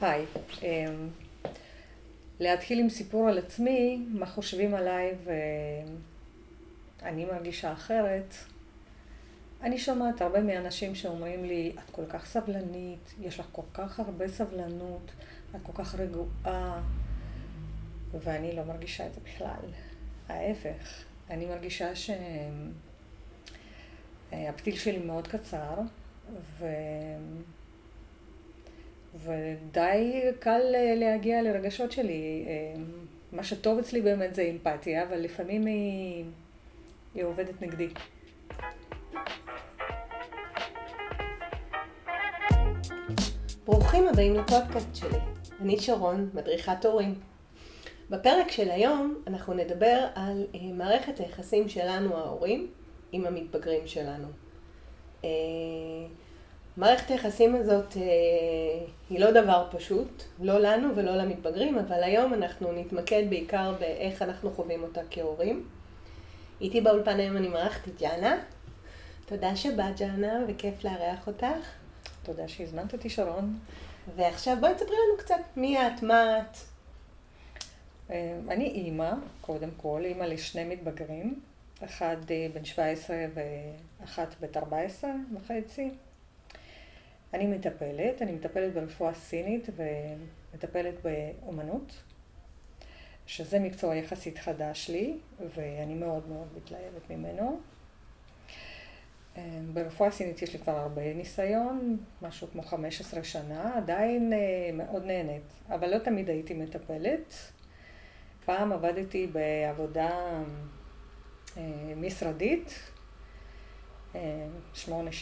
היי, אמ, להתחיל עם סיפור על עצמי, מה חושבים עליי ואני מרגישה אחרת. אני שומעת הרבה מאנשים שאומרים לי, את כל כך סבלנית, יש לך כל כך הרבה סבלנות, את כל כך רגועה, ואני לא מרגישה את זה בכלל. ההפך, אני מרגישה שהפתיל שלי מאוד קצר, ו... ודי קל להגיע לרגשות שלי. מה שטוב אצלי באמת זה אמפתיה, אבל לפעמים היא, היא עובדת נגדי. ברוכים הבאים לפודקאסט שלי. אני שרון, מדריכת הורים. בפרק של היום אנחנו נדבר על אה, מערכת היחסים שלנו ההורים עם המתבגרים שלנו. מערכת היחסים הזאת אה, היא לא דבר פשוט, לא לנו ולא למתבגרים, אבל היום אנחנו נתמקד בעיקר באיך אנחנו חווים אותה כהורים. איתי באולפן היום אני מארחת את ג'אנה. תודה שבאת ג'אנה וכיף לארח אותך. תודה שהזמנת אותי שרון. ועכשיו בואי תספרי לנו קצת מי את, מה את. אה, אני אימא, קודם כל, אימא לשני מתבגרים, אחד אה, בן 17 ואחת בת 14 וחצי. אני מטפלת, אני מטפלת ברפואה סינית ומטפלת באומנות, שזה מקצוע יחסית חדש לי, ואני מאוד מאוד מתלהבת ממנו. אה, ברפואה סינית יש לי כבר הרבה ניסיון, משהו כמו 15 שנה, עדיין אה, מאוד נהנית, אבל לא תמיד הייתי מטפלת. פעם עבדתי בעבודה אה, משרדית, שמונה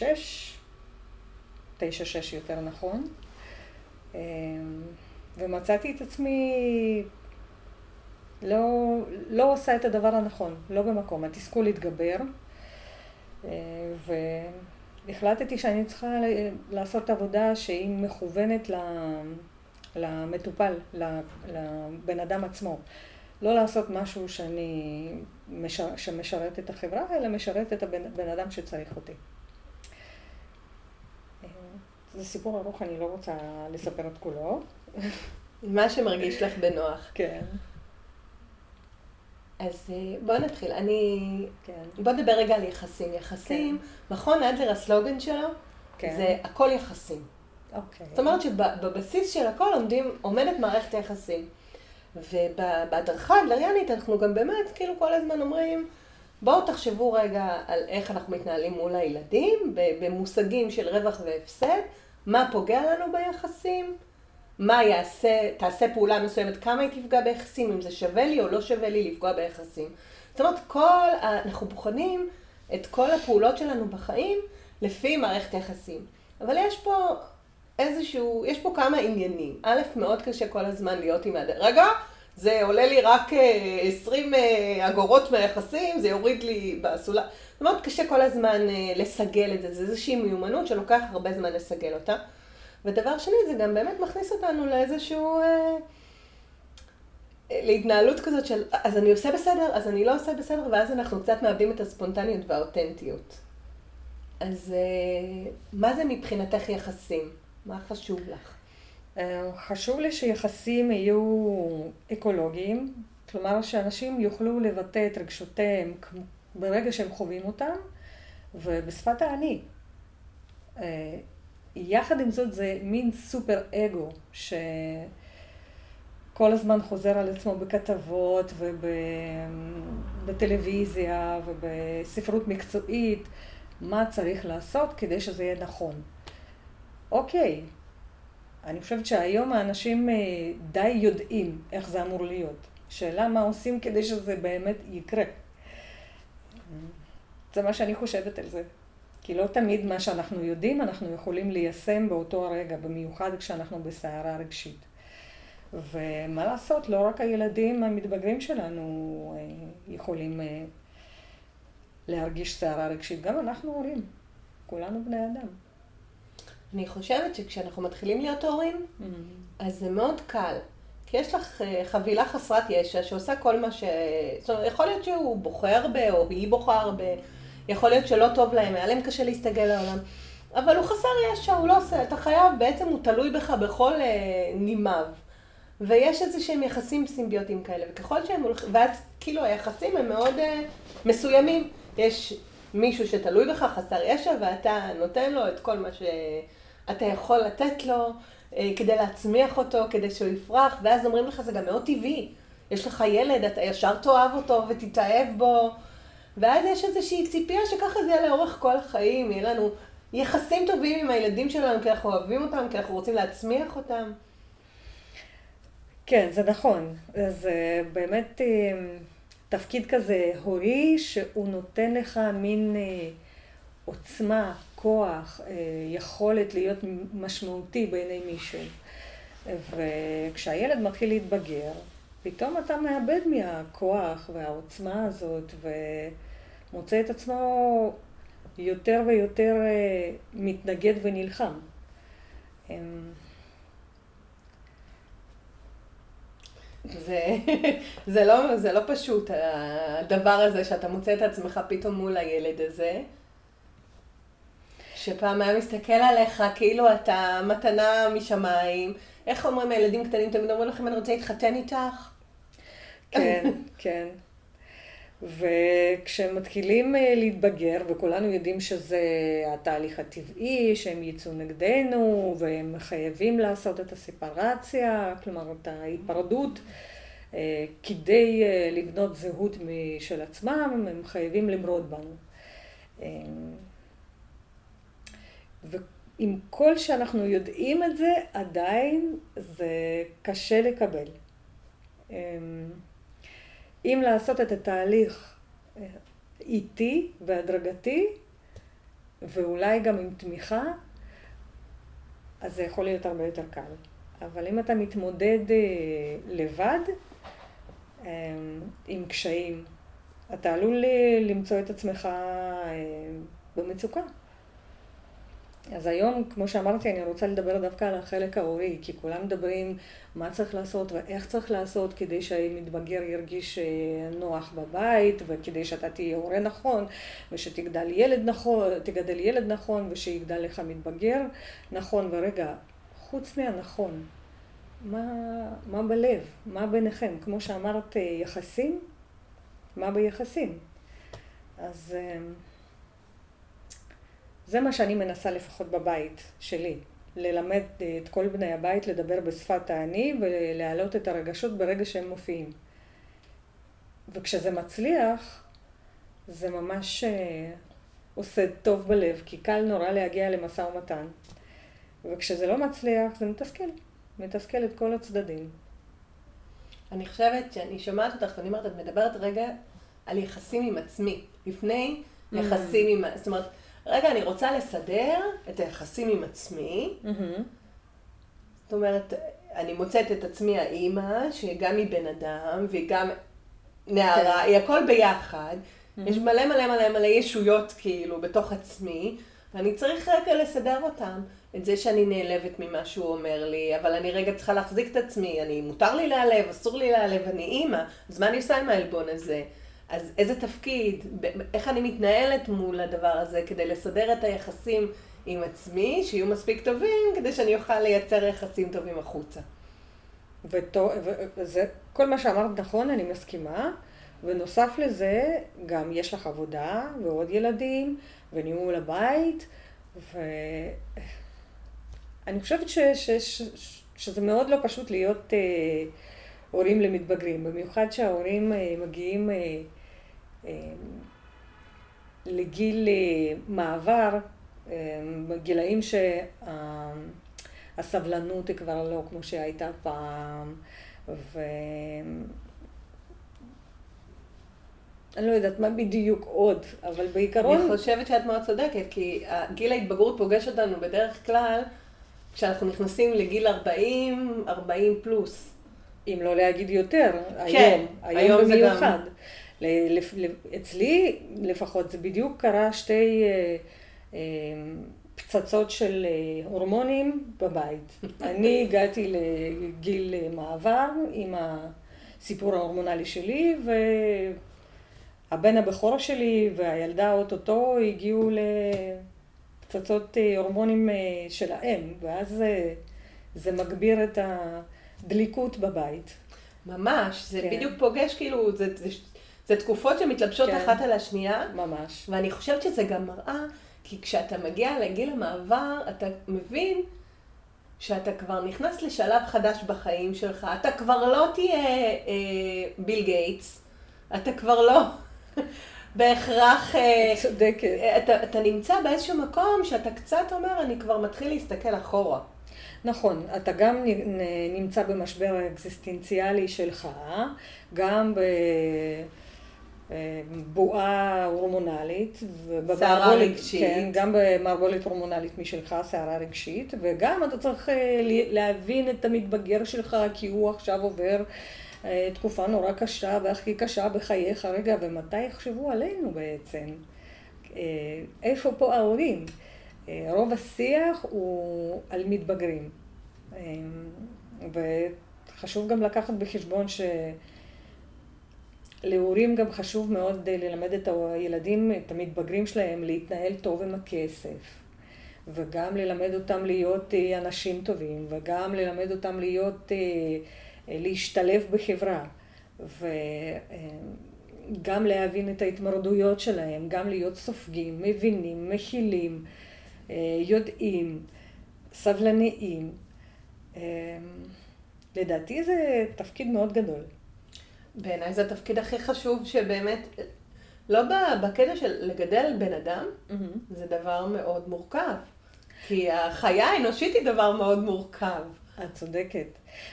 שש, תשע שש יותר נכון, ומצאתי את עצמי לא, לא עושה את הדבר הנכון, לא במקום, התסכול התגבר. והחלטתי שאני צריכה לעשות עבודה שהיא מכוונת למטופל, לבן אדם עצמו. לא לעשות משהו שאני, שמשרת את החברה, אלא משרת את הבן אדם שצריך אותי. זה סיפור ארוך, אני לא רוצה לספר את כולו. מה שמרגיש לך בנוח. כן. אז אה, בוא נתחיל. אני... כן. בוא נדבר רגע על יחסים. יחסים, כן. מכון אדלר, הסלוגן שלו, כן. זה הכל יחסים. אוקיי. זאת אומרת שבבסיס של הכל עומדים, עומדת מערכת היחסים. ובהדרכה הדלריאנית אנחנו גם באמת, כאילו כל הזמן אומרים, בואו תחשבו רגע על איך אנחנו מתנהלים מול הילדים, במושגים של רווח והפסד, מה פוגע לנו ביחסים, מה יעשה, תעשה פעולה מסוימת, כמה היא תפגע ביחסים, אם זה שווה לי או לא שווה לי לפגוע ביחסים. זאת אומרת, כל, אנחנו בוחנים את כל הפעולות שלנו בחיים לפי מערכת היחסים. אבל יש פה איזשהו, יש פה כמה עניינים. א', מאוד קשה כל הזמן להיות עם הדרך. רגע, זה עולה לי רק 20 אה, אה, אגורות מהיחסים, זה יוריד לי בסולה. זאת אומרת, קשה כל הזמן אה, לסגל את זה, זה איזושהי מיומנות שלוקח הרבה זמן לסגל אותה. ודבר שני, זה גם באמת מכניס אותנו לאיזשהו... אה, להתנהלות כזאת של, אז אני עושה בסדר, אז אני לא עושה בסדר, ואז אנחנו קצת מאבדים את הספונטניות והאותנטיות. אז אה, מה זה מבחינתך יחסים? מה חשוב לך? אה, חשוב לי שיחסים יהיו אקולוגיים, כלומר שאנשים יוכלו לבטא את רגשותיהם ברגע שהם חווים אותם, ובשפת האני. יחד עם זאת זה מין סופר אגו שכל הזמן חוזר על עצמו בכתבות ובטלוויזיה ובספרות מקצועית, מה צריך לעשות כדי שזה יהיה נכון. אוקיי, אני חושבת שהיום האנשים אה, די יודעים איך זה אמור להיות. שאלה מה עושים כדי שזה באמת יקרה. זה מה שאני חושבת על זה. כי לא תמיד מה שאנחנו יודעים אנחנו יכולים ליישם באותו הרגע, במיוחד כשאנחנו בסערה רגשית. ומה לעשות, לא רק הילדים המתבגרים שלנו אה, יכולים אה, להרגיש סערה רגשית, גם אנחנו הורים, כולנו בני אדם. אני חושבת שכשאנחנו מתחילים להיות הורים, mm-hmm. אז זה מאוד קל. כי יש לך אה, חבילה חסרת ישע שעושה כל מה ש... זאת אומרת, יכול להיות שהוא בוחר ב... או היא בוחר ב... יכול להיות שלא טוב להם, היה להם קשה להסתגל לעולם. אבל הוא חסר ישע, הוא לא עושה, אתה חייב, בעצם הוא תלוי בך בכל אה, נימיו. ויש איזה שהם יחסים סימביוטיים כאלה, וככל שהם הולכים, ואז כאילו היחסים הם מאוד אה, מסוימים. יש מישהו שתלוי בך, חסר ישע, ואתה נותן לו את כל מה שאתה יכול לתת לו, אה, כדי להצמיח אותו, כדי שהוא יפרח, ואז אומרים לך, זה גם מאוד טבעי. יש לך ילד, אתה ישר תאהב אותו ותתאהב בו, ואז יש איזושהי ציפייה שככה זה יהיה לאורך כל החיים, יהיה לנו יחסים טובים עם הילדים שלנו, כי אנחנו אוהבים אותם, כי אנחנו רוצים להצמיח אותם. כן, זה נכון. זה אה, באמת אה, תפקיד כזה הורי, שהוא נותן לך מין אה, עוצמה, כוח, יכולת להיות משמעותי בעיני מישהו. וכשהילד מתחיל להתבגר, פתאום אתה מאבד מהכוח והעוצמה הזאת, ומוצא את עצמו יותר ויותר מתנגד ונלחם. אמ, זה, זה, לא, זה לא פשוט, הדבר הזה שאתה מוצא את עצמך פתאום מול הילד הזה, שפעם היה מסתכל עליך כאילו אתה מתנה משמיים. איך אומרים הילדים קטנים תמיד אומרים לכם, אני רוצה להתחתן איתך? כן, כן. וכשמתחילים אה, להתבגר, וכולנו יודעים שזה התהליך הטבעי, שהם יצאו נגדנו, והם חייבים לעשות את הספרציה, כלומר את ההיפרדות, אה, כדי אה, לבנות זהות משל עצמם, הם חייבים למרוד בנו. ועם כל שאנחנו יודעים את זה, עדיין זה קשה לקבל. אם לעשות את התהליך אה, איטי והדרגתי, ואולי גם עם תמיכה, אז זה יכול להיות הרבה יותר קל. אבל אם אתה מתמודד אה, לבד אה, עם קשיים, אתה עלול למצוא את עצמך במצוקה. אז היום, כמו שאמרתי, אני רוצה לדבר דווקא על החלק ההורי, כי כולם מדברים מה צריך לעשות ואיך צריך לעשות כדי שהמתבגר ירגיש אה, נוח בבית, וכדי שאתה תהיה הורה נכון, ושתגדל ילד נכון, תגדל ילד נכון, ושיגדל לך מתבגר נכון, ורגע, חוץ מהנכון, מה, מה בלב? מה ביניכם? כמו שאמרת, אה, יחסים? מה ביחסים? אז... זה מה שאני מנסה לפחות בבית שלי, ללמד אה, את כל בני הבית לדבר בשפת האני ולהעלות את הרגשות ברגע שהם מופיעים. וכשזה מצליח, זה ממש אה, עושה טוב בלב, כי קל נורא להגיע למשא ומתן. וכשזה לא מצליח, זה מתסכל. מתסכל את כל הצדדים. אני חושבת שאני שומעת אותך ואני אומרת, את מדברת רגע על יחסים עם עצמי, לפני mm. יחסים עם... זאת אומרת, רגע, אני רוצה לסדר את היחסים עם עצמי. Mm-hmm. זאת אומרת, אני מוצאת את עצמי האימא, שגם היא בן אדם, והיא גם נערה, כן. היא הכל ביחד. Mm-hmm. יש מלא מלא מלא מלא ישויות כאילו בתוך עצמי, ואני צריך רגע לסדר אותם. את זה שאני נעלבת ממה שהוא אומר לי, אבל אני רגע צריכה להחזיק את עצמי, אני, מותר לי להעלב, אסור לי להעלב, אני אימא, אז מה אני עושה עם העלבון הזה? אז איזה תפקיד, איך אני מתנהלת מול הדבר הזה כדי לסדר את היחסים עם עצמי, שיהיו מספיק טובים, כדי שאני אוכל לייצר יחסים טובים החוצה. וזה, כל מה שאמרת נכון, אני מסכימה. ונוסף לזה, גם יש לך עבודה ועוד ילדים וניהול הבית, ואני חושבת ש... ש... ש... שזה מאוד לא פשוט להיות אה, הורים למתבגרים, במיוחד שההורים אה, מגיעים אה, לגיל אה, מעבר, אה, בגילאים שהסבלנות היא כבר לא כמו שהייתה פעם, ו... אני לא יודעת מה בדיוק עוד, אבל בעיקרון... אני חושבת שאת מאוד צודקת, כי גיל ההתבגרות פוגש אותנו בדרך כלל כשאנחנו נכנסים לגיל 40, 40 פלוס. אם לא להגיד יותר, כן, היום, היום, היום במיוחד. גם... אצלי לפחות זה בדיוק קרה שתי אה, אה, פצצות של אה, הורמונים בבית. אני הגעתי לגיל מעבר עם הסיפור ההורמונלי שלי, והבן הבכור שלי והילדה אוטוטו הגיעו צצות אה, הורמונים של האם, ואז זה מגביר את הדליקות בבית. ממש, זה כן. בדיוק פוגש, כאילו, זה, זה, זה תקופות שמתלבשות כן. אחת על השנייה, ממש. ואני חושבת שזה גם מראה, כי כשאתה מגיע לגיל המעבר, אתה מבין שאתה כבר נכנס לשלב חדש בחיים שלך, אתה כבר לא תהיה אה, ביל גייטס, אתה כבר לא בהכרח... אה, צודקת. אתה, אתה נמצא באיזשהו מקום שאתה קצת אומר, אני כבר מתחיל להסתכל אחורה. נכון, אתה גם נמצא במשבר האקזיסטנציאלי שלך, גם בבועה הורמונלית, סערה רגשית. כן, גם במערבולת הורמונלית משלך, סערה רגשית, וגם אתה צריך אה, להבין את המתבגר שלך, כי הוא עכשיו עובר אה, תקופה נורא קשה והכי קשה בחייך. רגע, ומתי יחשבו עלינו בעצם? אה, איפה פה ההורים? רוב השיח הוא על מתבגרים. וחשוב גם לקחת בחשבון שלהורים גם חשוב מאוד אה, ללמד את הילדים, את המתבגרים שלהם, להתנהל טוב עם הכסף. וגם ללמד אותם להיות אה, אנשים טובים, וגם ללמד אותם להיות, אה, להשתלב בחברה. וגם להבין את ההתמרדויות שלהם, גם להיות סופגים, מבינים, מכילים, יודעים, סבלניים. לדעתי זה תפקיד מאוד גדול. בעיניי זה התפקיד הכי חשוב שבאמת, לא בקטע של לגדל בן אדם, זה דבר מאוד מורכב. כי החיה האנושית היא דבר מאוד מורכב. את צודקת.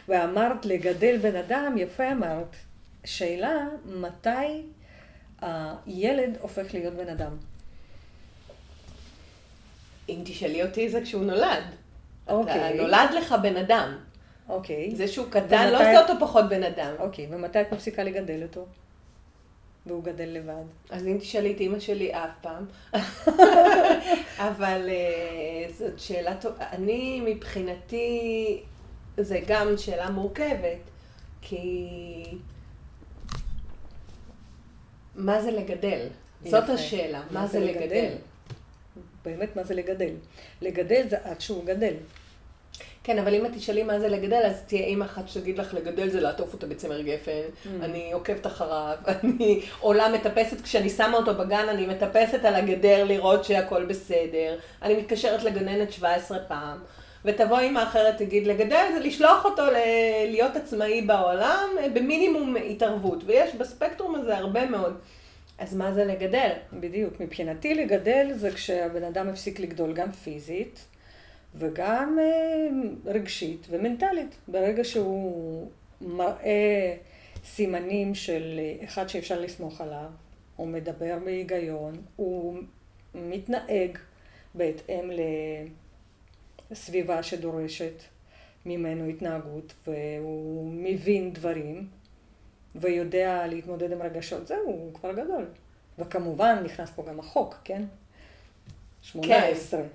ואמרת לגדל בן אדם, יפה אמרת. שאלה, מתי הילד הופך להיות בן אדם? אם תשאלי אותי זה כשהוא נולד. אוקיי. אתה נולד לך בן אדם. אוקיי. זה שהוא קטן לא ומתי- עושה אותו פחות בן אדם. אוקיי, ומתי את מפסיקה לגדל אותו? והוא גדל לבד. אז אם תשאלי את אימא שלי אף פעם, אבל אה, זאת שאלה טובה. אני מבחינתי, זה גם שאלה מורכבת, כי מה זה לגדל? זאת יפה. השאלה, מה זה לגדל? באמת, מה זה לגדל? לגדל זה עד שהוא גדל. כן, אבל אם את תשאלי מה זה לגדל, אז תהיה אימא אחת שתגיד לך, לגדל זה לעטוף אותו בצמר גפן, אני עוקבת אחריו, אני עולה מטפסת, כשאני שמה אותו בגן, אני מטפסת על הגדר לראות שהכל בסדר, אני מתקשרת לגננת 17 פעם, ותבוא אימא אחרת תגיד, לגדל זה לשלוח אותו ל- להיות עצמאי בעולם, במינימום התערבות, ויש בספקטרום הזה הרבה מאוד. אז מה זה לגדל? בדיוק. מבחינתי לגדל זה כשהבן אדם הפסיק לגדול גם פיזית וגם אה, רגשית ומנטלית. ברגע שהוא מראה סימנים של אחד שאפשר לסמוך עליו, הוא מדבר בהיגיון, הוא מתנהג בהתאם לסביבה שדורשת ממנו התנהגות, והוא מבין דברים ויודע להתמודד עם רגשות, זהו, הוא כבר גדול. וכמובן, נכנס פה גם החוק, כן? 18. אוקיי.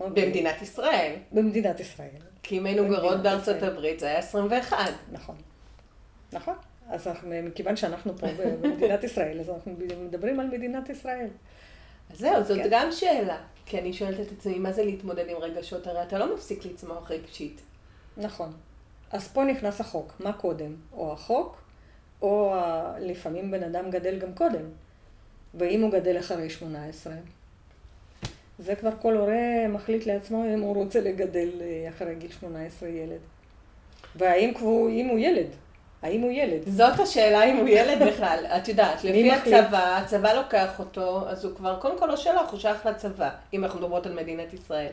במדינת ישראל. במדינת ישראל, כי אם היינו גרות בארצות ישראל. הברית זה היה 21. נכון. נכון. אז אנחנו, מכיוון שאנחנו פה במדינת ישראל, אז אנחנו מדברים על מדינת ישראל. אז זהו, זאת כן. גם שאלה. כי אני שואלת את עצמי, מה זה להתמודד עם רגשות? הרי אתה לא מפסיק לצמוח רגשית. נכון. אז פה נכנס החוק. מה קודם? או החוק, או. לפעמים בן אדם גדל גם קודם. ואם הוא גדל אחרי 18, זה כבר כל הורה מחליט לעצמו אם הוא רוצה לגדל אה, אחרי גיל 18 ילד. והאם כבר, אם הוא ילד, האם הוא ילד? זאת השאלה אם הוא ילד בכלל. את יודעת, לפי? הצבא, הצבא לוקח אותו, אז הוא כבר קודם כל לא שלך, הוא שייך לצבא, אם אנחנו מדברות על מדינת ישראל.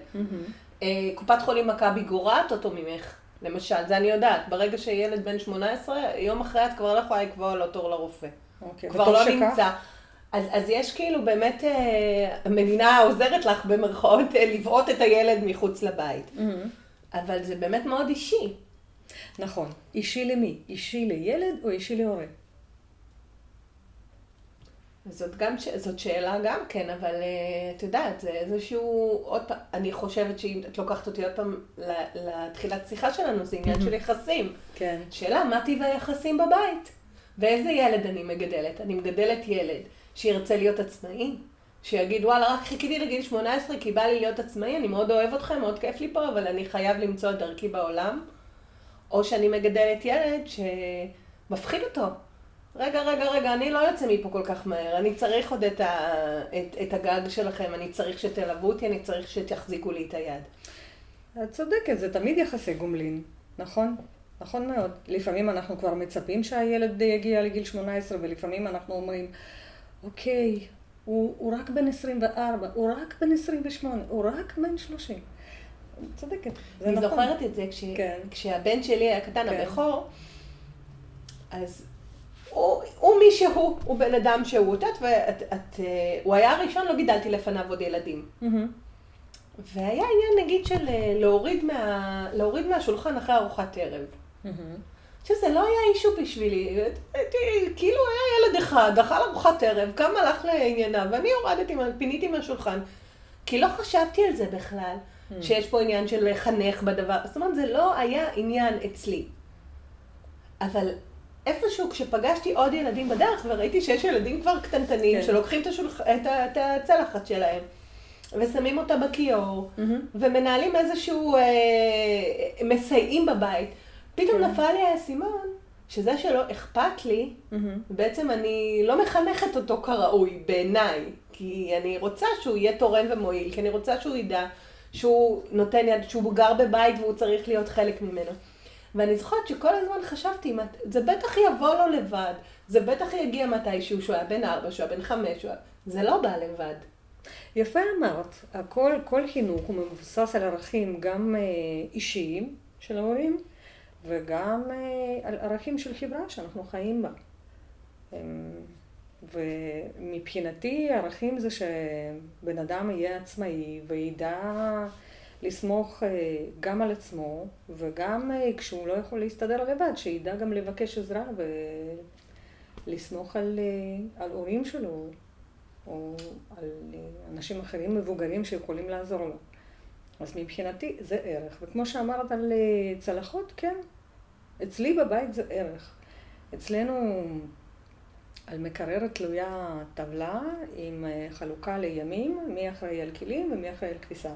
אה, קופת חולים מכבי גורעת אותו ממך, למשל, זה אני יודעת. ברגע שילד בן 18, יום אחרי את כבר לא יכולה לקבוע לו תור לרופא. אוקיי, כבר לא שכך. נמצא. אז, אז יש כאילו באמת, אה, המדינה עוזרת לך במרכאות אה, לבעוט את הילד מחוץ לבית. מהמם. אבל זה באמת מאוד אישי. נכון. אישי למי? אישי לילד או אישי להורה? זאת גם, זאת שאלה גם כן, אבל אה, את יודעת, זה איזשהו, עוד פעם, אני חושבת שאם את לוקחת אותי עוד פעם לתחילת שיחה שלנו, זה עניין של יחסים. כן. שאלה, מה טיב היחסים בבית? ואיזה ילד אני מגדלת? אני מגדלת ילד שירצה להיות עצמאי, שיגיד, וואלה, רק חיכיתי לגיל 18 כי בא לי להיות עצמאי, אני מאוד אוהב אתכם, מאוד כיף לי פה, אבל אני חייב למצוא את דרכי בעולם. או שאני מגדלת ילד שמפחיד אותו. רגע, רגע, רגע, אני לא יוצא מפה כל כך מהר, אני צריך עוד את, ה, את, את הגג שלכם, אני צריך שתלוו אותי, אני צריך שתחזיקו לי את היד. את צודקת, זה תמיד יחסי גומלין, נכון? נכון מאוד. לפעמים אנחנו כבר מצפים שהילד יגיע לגיל 18, ולפעמים אנחנו אומרים, אוקיי, הוא, הוא רק בן 24, הוא רק בן 28, הוא רק בן 30. צודקת, זה אני נכון. אני זוכרת את זה כש, כן. כשהבן שלי היה קטן, כן. הבכור, אז הוא, הוא מי שהוא, הוא בן אדם שהוא, את יודעת, והוא היה הראשון, לא גידלתי לפניו עוד ילדים. Mm-hmm. והיה עניין נגיד של אה, להוריד, מה, להוריד מהשולחן אחרי ארוחת ערב. Mm-hmm. עכשיו זה לא היה אישו בשבילי, כאילו היה ילד אחד, אכל ארוחת ערב, קם הלך לענייניו, ואני הורדתי, פיניתי מהשולחן, כי לא חשבתי על זה בכלל, mm-hmm. שיש פה עניין של לחנך בדבר, זאת אומרת זה לא היה עניין אצלי. אבל איפשהו כשפגשתי עוד ילדים בדרך וראיתי שיש ילדים כבר קטנטנים כן. שלוקחים את, השולח... את, ה... את הצלחת שלהם ושמים אותה בכיור mm-hmm. ומנהלים איזשהו, אה, מסייעים בבית, פתאום כן. נפל לי האסימון שזה שלא אכפת לי, mm-hmm. בעצם אני לא מחנכת אותו כראוי בעיניי, כי אני רוצה שהוא יהיה תורם ומועיל, כי אני רוצה שהוא ידע שהוא נותן יד, שהוא גר בבית והוא צריך להיות חלק ממנו. ואני זוכרת שכל הזמן חשבתי, זה בטח יבוא לו לבד, זה בטח יגיע מתישהו, שהוא היה בן ארבע, שהוא היה בן חמש, היה... זה לא בא לבד. יפה אמרת, הכל, כל חינוך הוא מבוסס על ערכים גם אה, אישיים של ההורים וגם אה, על ערכים של חברה שאנחנו חיים בה. ומבחינתי ערכים זה שבן אדם יהיה עצמאי וידע לסמוך אה, גם על עצמו, וגם אה, כשהוא לא יכול להסתדר לבד, שידע גם לבקש עזרה ולסמוך על, על הורים שלו, או על אנשים אחרים מבוגרים שיכולים לעזור לו. אז מבחינתי זה ערך. וכמו שאמרת על צלחות, כן, אצלי בבית זה ערך. אצלנו על מקרר תלויה טבלה עם חלוקה לימים, מי אחראי על כלים ומי אחראי על כביסה.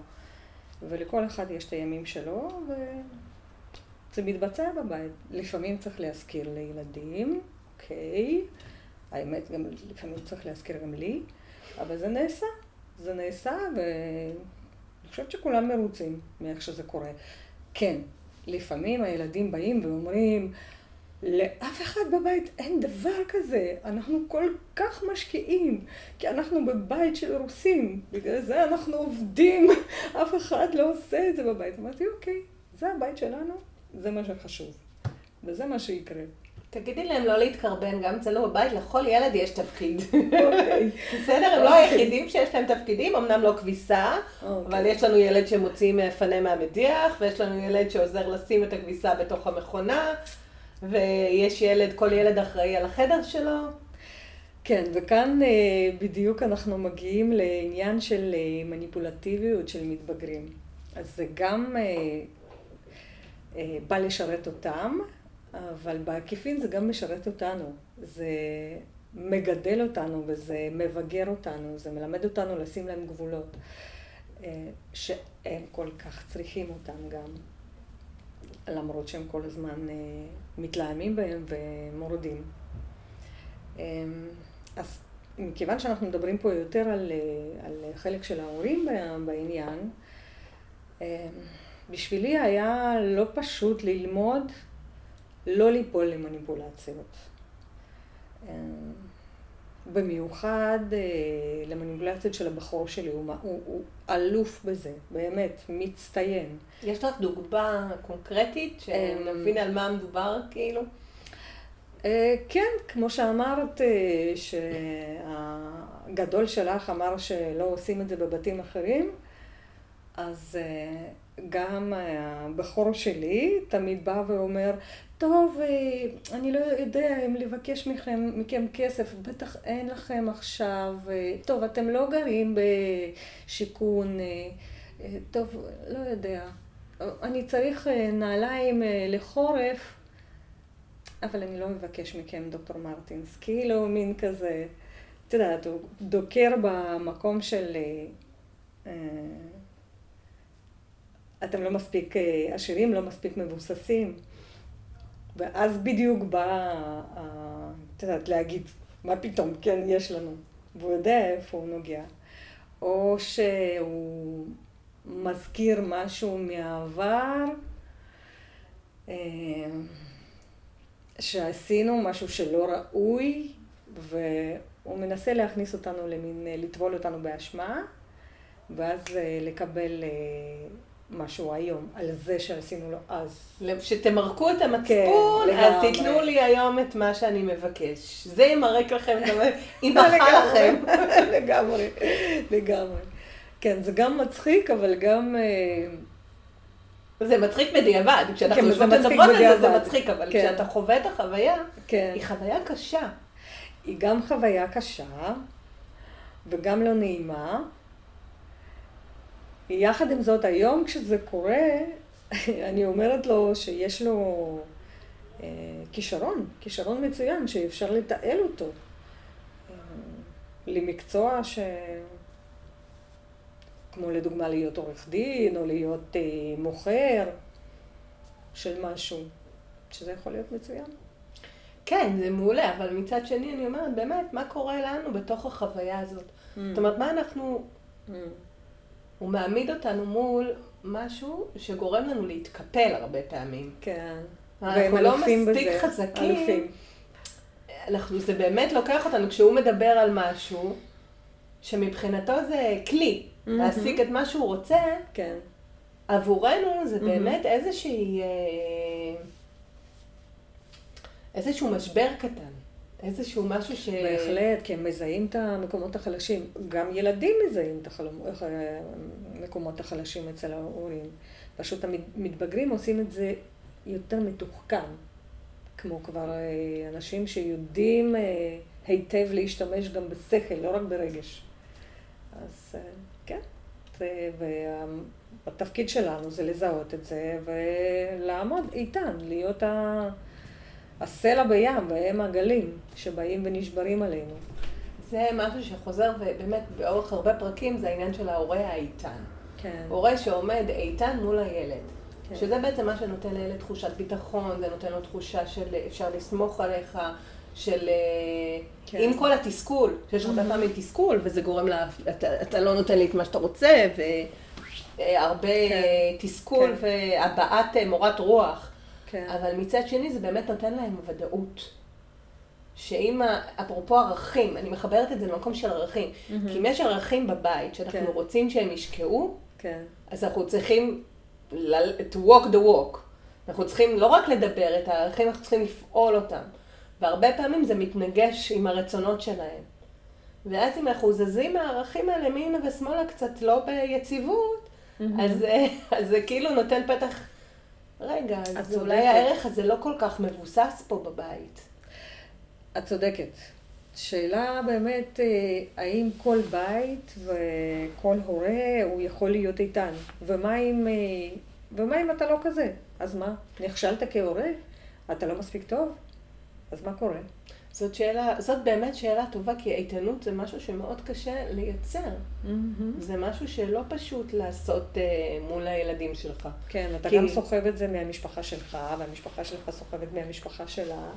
ולכל אחד יש את הימים שלו, וזה מתבצע בבית. לפעמים צריך להזכיר לילדים, אוקיי, האמת, גם לפעמים צריך להזכיר גם לי, אבל זה נעשה. זה נעשה, ואני חושבת שכולם מרוצים מאיך שזה קורה. כן, לפעמים הילדים באים ואומרים, לאף אחד בבית אין דבר כזה, אנחנו כל כך משקיעים, כי אנחנו בבית של רוסים, בגלל זה אנחנו עובדים, אף אחד לא עושה את זה בבית. אמרתי, אוקיי, זה הבית שלנו, זה מה שחשוב, וזה מה שיקרה. תגידי להם לא להתקרבן, גם אצלנו בבית, לכל ילד יש תפקיד. אוקיי. בסדר, הם לא היחידים שיש להם תפקידים, אמנם לא כביסה, אוקיי. אבל יש לנו ילד שמוציא מפנה מהמדיח, ויש לנו ילד שעוזר לשים את הכביסה בתוך המכונה. ויש ילד, כל ילד אחראי על החדר שלו. כן, וכאן אה, בדיוק אנחנו מגיעים לעניין של אה, מניפולטיביות של מתבגרים. אז זה גם אה, בא לשרת אותם, אבל בעקיפין זה גם משרת אותנו. זה מגדל אותנו וזה מבגר אותנו, זה מלמד אותנו לשים להם גבולות, שהם כל כך צריכים אותם גם. למרות שהם כל הזמן אה, מתלהמים בהם ומורדים. אה, אז מכיוון שאנחנו מדברים פה יותר על, אה, על חלק של ההורים בעניין, בשבילי היה לא פשוט ללמוד לא ליפול למניפולציות. במיוחד אה, למניפולציות של הבחור שלי, הוא, הוא, הוא אלוף בזה, באמת, מצטיין. יש לך דוגמה קונקרטית שנבין על מה מדובר, כאילו? אה, כן, כמו שאמרת, אה, שהגדול שלך אמר שלא עושים את זה בבתים אחרים, אז גם הבחור שלי תמיד בא ואומר, טוב, אה, אני לא יודע אם לבקש מכם, מכם כסף, בטח אין לכם עכשיו, אה, טוב, אתם לא גרים בשיכון, אה, טוב, לא יודע, אני צריך נעליים לחורף, אבל אני לא מבקש מכם, דוקטור מרטינס, כאילו מין כזה, את יודעת, הוא דוקר במקום של... אתם לא מספיק עשירים, לא מספיק מבוססים. ואז בדיוק בא, את יודעת, להגיד, מה פתאום, כן, יש לנו. והוא יודע איפה הוא נוגע. או שהוא מזכיר משהו מהעבר, שעשינו משהו שלא ראוי, והוא מנסה להכניס אותנו למין, לטבול אותנו באשמה, ואז לקבל משהו היום, על זה שעשינו לו אז. שתמרקו את המצפון, כן, אז תיתנו לי היום את מה שאני מבקש. זה ימרק לכם גם, ימחא לכם. לגמרי, לגמרי. כן, זה גם מצחיק, אבל גם... זה מצחיק בדיעבד, כשאנחנו כן, יושבות ומדברות על זה, זה מצחיק, אבל כן. כשאתה חווה את החוויה, כן. היא חוויה קשה. היא גם חוויה קשה, וגם לא נעימה. יחד עם זאת, היום כשזה קורה, אני אומרת לו שיש לו אה, כישרון, כישרון מצוין, שאפשר לתעל אותו אה, למקצוע ש... כמו לדוגמה להיות עורך דין, או להיות אה, מוכר של משהו, שזה יכול להיות מצוין. כן, זה מעולה, אבל מצד שני אני אומרת, באמת, מה קורה לנו בתוך החוויה הזאת? Mm. זאת אומרת, מה אנחנו... Mm. הוא מעמיד אותנו מול משהו שגורם לנו להתקפל הרבה פעמים. כן. אנחנו לא מספיק בזה. חזקים. אלופים. אנחנו, זה באמת לוקח אותנו, כשהוא מדבר על משהו, שמבחינתו זה כלי, mm-hmm. להשיג את מה שהוא רוצה, כן. עבורנו זה mm-hmm. באמת איזושהי, אה, איזשהו משבר קטן. איזשהו משהו ש... בהחלט, כי הם מזהים את המקומות החלשים. גם ילדים מזהים את המקומות החלשים אצל ההורים. פשוט המתבגרים עושים את זה יותר מתוחכם. כמו כבר אה, אנשים שיודעים אה, היטב להשתמש גם בשכל, לא רק ברגש. אז אה, כן, והתפקיד שלנו זה לזהות את זה ולעמוד איתן, להיות ה... הסלע בים והם הגלים שבאים ונשברים עלינו. זה משהו שחוזר ובאמת באורך הרבה פרקים זה העניין של ההורה האיתן. כן. הורה שעומד איתן מול הילד. כן. שזה בעצם מה שנותן לילד תחושת ביטחון, זה נותן לו תחושה של אפשר לסמוך עליך, של כן. עם כל התסכול, שיש הרבה mm-hmm. פעמים תסכול וזה גורם לה, אתה, אתה לא נותן לי את מה שאתה רוצה והרבה כן. תסכול כן. והבעת מורת רוח. כן. אבל מצד שני זה באמת נותן להם ודאות. שאם, אפרופו ערכים, אני מחברת את זה למקום של ערכים. Mm-hmm. כי אם יש ערכים בבית שאנחנו כן. רוצים שהם ישקעו, כן. אז אנחנו צריכים to walk the walk. אנחנו צריכים לא רק לדבר את הערכים, אנחנו צריכים לפעול אותם. והרבה פעמים זה מתנגש עם הרצונות שלהם. ואז אם אנחנו זזים מהערכים האלה מימנה ושמאלה קצת לא ביציבות, mm-hmm. אז, אז זה כאילו נותן פתח רגע, אז אולי הערך הזה לא כל כך מבוסס פה בבית. את צודקת. שאלה באמת, אה, האם כל בית וכל הורה הוא יכול להיות איתן? ומה אם, אה, ומה אם אתה לא כזה? אז מה? נכשלת כהורה? אתה לא מספיק טוב? אז מה קורה? זאת שאלה, זאת באמת שאלה טובה, כי איתנות זה משהו שמאוד קשה לייצר. Mm-hmm. זה משהו שלא פשוט לעשות uh, מול הילדים שלך. כן, אתה כי... גם סוחב את זה מהמשפחה שלך, והמשפחה שלך סוחבת מהמשפחה שלה.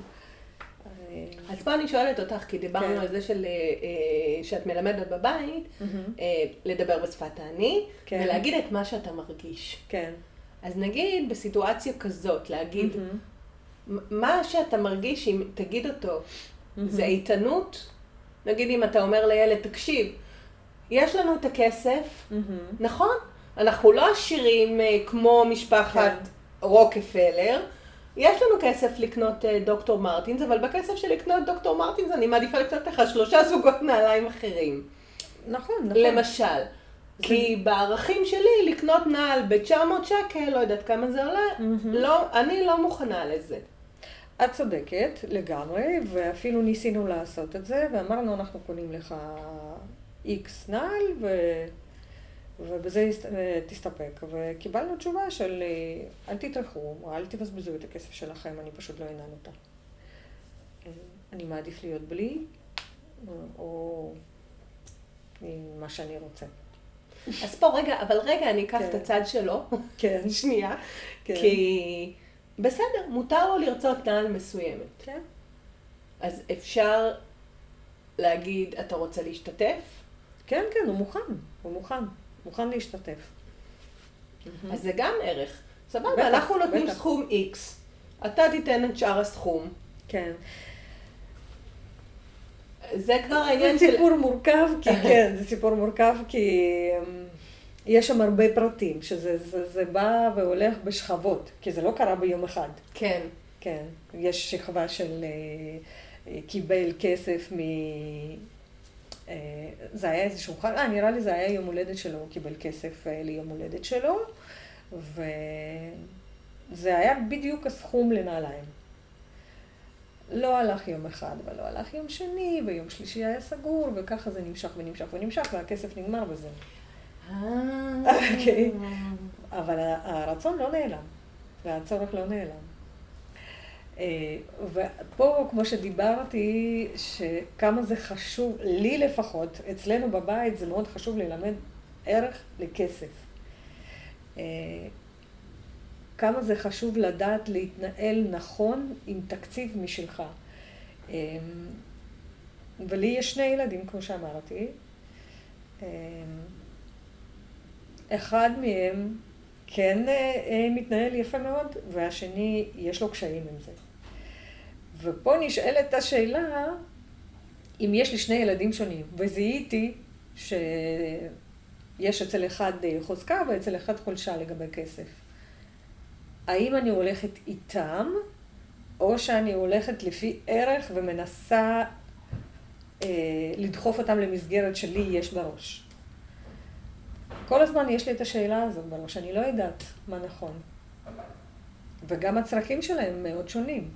אה, אז פה אני שואלת אותך, כי דיברנו כן. על זה של, uh, שאת מלמדת בבית, mm-hmm. לדבר בשפת האני, כן. ולהגיד את מה שאתה מרגיש. כן. אז נגיד בסיטואציה כזאת, להגיד, mm-hmm. מה שאתה מרגיש, אם תגיד אותו, mm-hmm. זה איתנות. נגיד אם אתה אומר לילד, תקשיב, יש לנו את הכסף, mm-hmm. נכון? אנחנו לא עשירים uh, כמו משפחת כן. רוקפלר. יש לנו כסף לקנות uh, דוקטור מרטינס, אבל בכסף של לקנות דוקטור מרטינס אני מעדיפה לקנות לך שלושה זוגות נעליים אחרים. נכון, נכון. למשל. כי בערכים שלי לקנות נעל ב-900 שקל, לא יודעת כמה זה עולה, mm-hmm. לא, אני לא מוכנה לזה. את צודקת לגמרי, ואפילו ניסינו לעשות את זה, ואמרנו, אנחנו קונים לך איקס נעל, ו... ובזה תסתפק. וקיבלנו תשובה של אל תטרחו, אל תבזבזו את הכסף שלכם, אני פשוט לא אנעל אותה. אני מעדיף להיות בלי, או עם מה שאני רוצה. אז פה רגע, אבל רגע, אני אקח כן. את הצד שלו. כן. שנייה. כן. כי בסדר, מותר לו לרצות נעל מסוימת. כן. אז אפשר להגיד, אתה רוצה להשתתף? כן, כן, הוא מוכן, הוא מוכן, מוכן להשתתף. אז זה גם ערך. סבבה, בטח, אנחנו נותנים בטח. סכום X, אתה תיתן את שאר הסכום. כן. זה כבר העניין זה של... סיפור מורכב, כי כן, זה סיפור מורכב, כי אמ, יש שם הרבה פרטים, שזה זה, זה בא והולך בשכבות, כי זה לא קרה ביום אחד. כן. כן, יש שכבה של אה, אה, קיבל כסף מ... אה, זה היה איזשהו חג, אה, נראה לי זה היה יום הולדת שלו, הוא קיבל כסף ליום הולדת שלו, וזה היה בדיוק הסכום לנעליים. לא הלך יום אחד, ולא הלך יום שני, ויום שלישי היה סגור, וככה זה נמשך ונמשך ונמשך, והכסף נגמר בזה. אוקיי. אבל הרצון לא נעלם, והצורך לא נעלם. אה, ופה, כמו שדיברתי, שכמה זה חשוב, לי לפחות, אצלנו בבית זה מאוד חשוב ללמד ערך לכסף. אה, כמה זה חשוב לדעת להתנהל נכון עם תקציב משלך. אה, ולי יש שני ילדים, כמו שאמרתי. אחד מהם כן אה, אה, מתנהל יפה מאוד, והשני, יש לו קשיים עם זה. ופה נשאלת השאלה, אם יש לי שני ילדים שונים, וזיהיתי שיש אצל אחד אה, חוזקה ואצל אחד חולשה לגבי כסף. האם אני הולכת איתם, או שאני הולכת לפי ערך ומנסה אה, לדחוף אותם למסגרת שלי יש בראש? כל הזמן יש לי את השאלה הזאת בראש, אני לא יודעת מה נכון. וגם הצרכים שלהם מאוד שונים.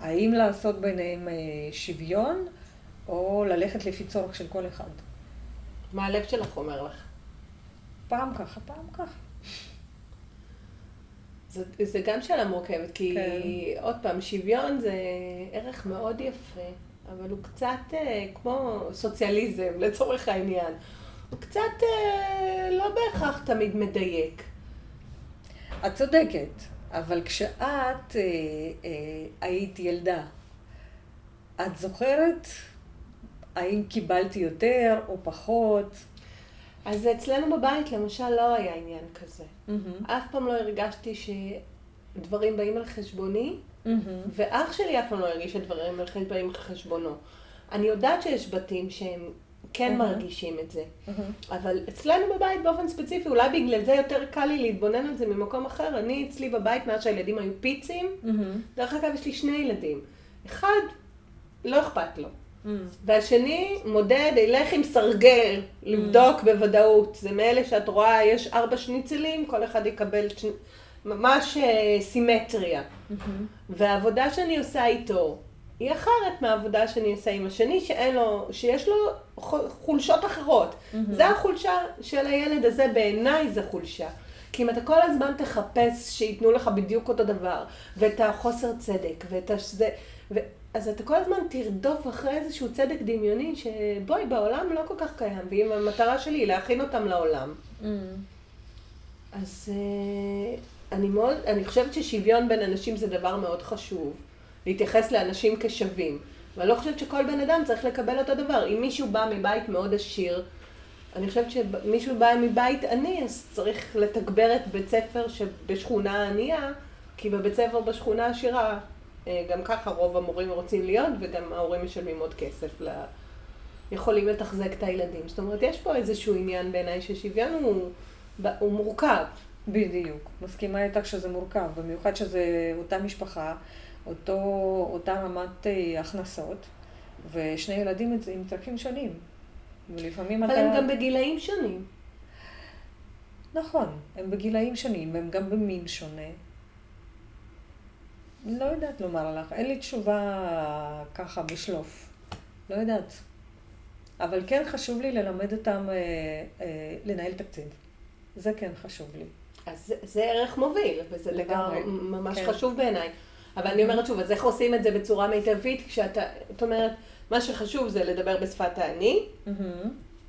האם לעשות ביניהם אה, שוויון, או ללכת לפי צורך של כל אחד. מה הלב שלך אומר לך? פעם ככה, פעם ככה. זה, זה גם שאלה מורכבת, כי כן. עוד פעם, שוויון זה ערך מאוד יפה, אבל הוא קצת אה, כמו סוציאליזם לצורך העניין. קצת אה, לא בהכרח תמיד מדייק. את צודקת, אבל כשאת אה, אה, היית ילדה, את זוכרת האם קיבלתי יותר או פחות? אז אצלנו בבית למשל לא היה עניין כזה. מהמם, אף פעם לא הרגשתי שדברים באים על חשבוני, מהמם, ואח שלי אף פעם לא הרגיש שדברים באים על חשבונו. אני יודעת שיש בתים שהם כן אהה. מרגישים את זה. מהמם. אבל אצלנו בבית באופן ספציפי, אולי בגלל זה יותר קל לי להתבונן על זה ממקום אחר. אני אצלי בבית, מאז שהילדים היו פיצים, מהמם, דרך אגב, יש לי שני ילדים. אחד, לא אכפת לו. מהמם. והשני, מודד, ילך עם סרגל, לבדוק בוודאות. זה מאלה שאת רואה, יש ארבע שניצלים, כל אחד יקבל שני... ממש אה, סימטריה. מהמם. והעבודה שאני עושה איתו היא אחרת מהעבודה שאני עושה עם השני, שאין לו, שיש לו חולשות אחרות. זה החולשה של הילד הזה, בעיניי זה חולשה. כי אם אתה כל הזמן תחפש שייתנו לך בדיוק אותו דבר, ואת החוסר צדק, ואת זה, ו... אז אתה כל הזמן תרדוף אחרי איזשהו צדק דמיוני, שבואי, בעולם לא כל כך קיים, ואם המטרה שלי היא להכין אותם לעולם. מהמם. אז אה, אני מאוד, אני חושבת ששוויון בין אנשים זה דבר מאוד חשוב. להתייחס לאנשים כשווים. ואני לא חושבת שכל בן אדם צריך לקבל אותו דבר. אם מישהו בא מבית מאוד עשיר, אני חושבת שמישהו בא מבית עני, אז צריך לתגבר את בית ספר שבשכונה ענייה, כי בבית ספר בשכונה עשירה, אה, גם ככה רוב המורים רוצים להיות, וגם ההורים משלמים עוד כסף ל... יכולים לתחזק את הילדים. זאת אומרת, יש פה איזשהו עניין בעיניי ששוויון הוא, הוא מורכב. בדיוק. מסכימה איתך שזה מורכב, במיוחד שזה אותה משפחה, אותו, אותה רמת אה, הכנסות, ושני ילדים עם צרכים שונים. ולפעמים אבל אתה... הם גם בגילאים שונים. נכון, הם בגילאים שונים, והם גם במין שונה. לא יודעת לומר לך, אין לי תשובה ככה בשלוף. לא יודעת. אבל כן חשוב לי ללמד אותם אה, אה, לנהל תקציב. זה כן חשוב לי. אז זה, זה ערך מוביל, וזה דבר לגמרי, ממש כן. חשוב בעיניי. אבל אני אומרת שוב, אז איך עושים את זה בצורה מיטבית כשאתה, זאת אומרת, מה שחשוב זה לדבר בשפת האני.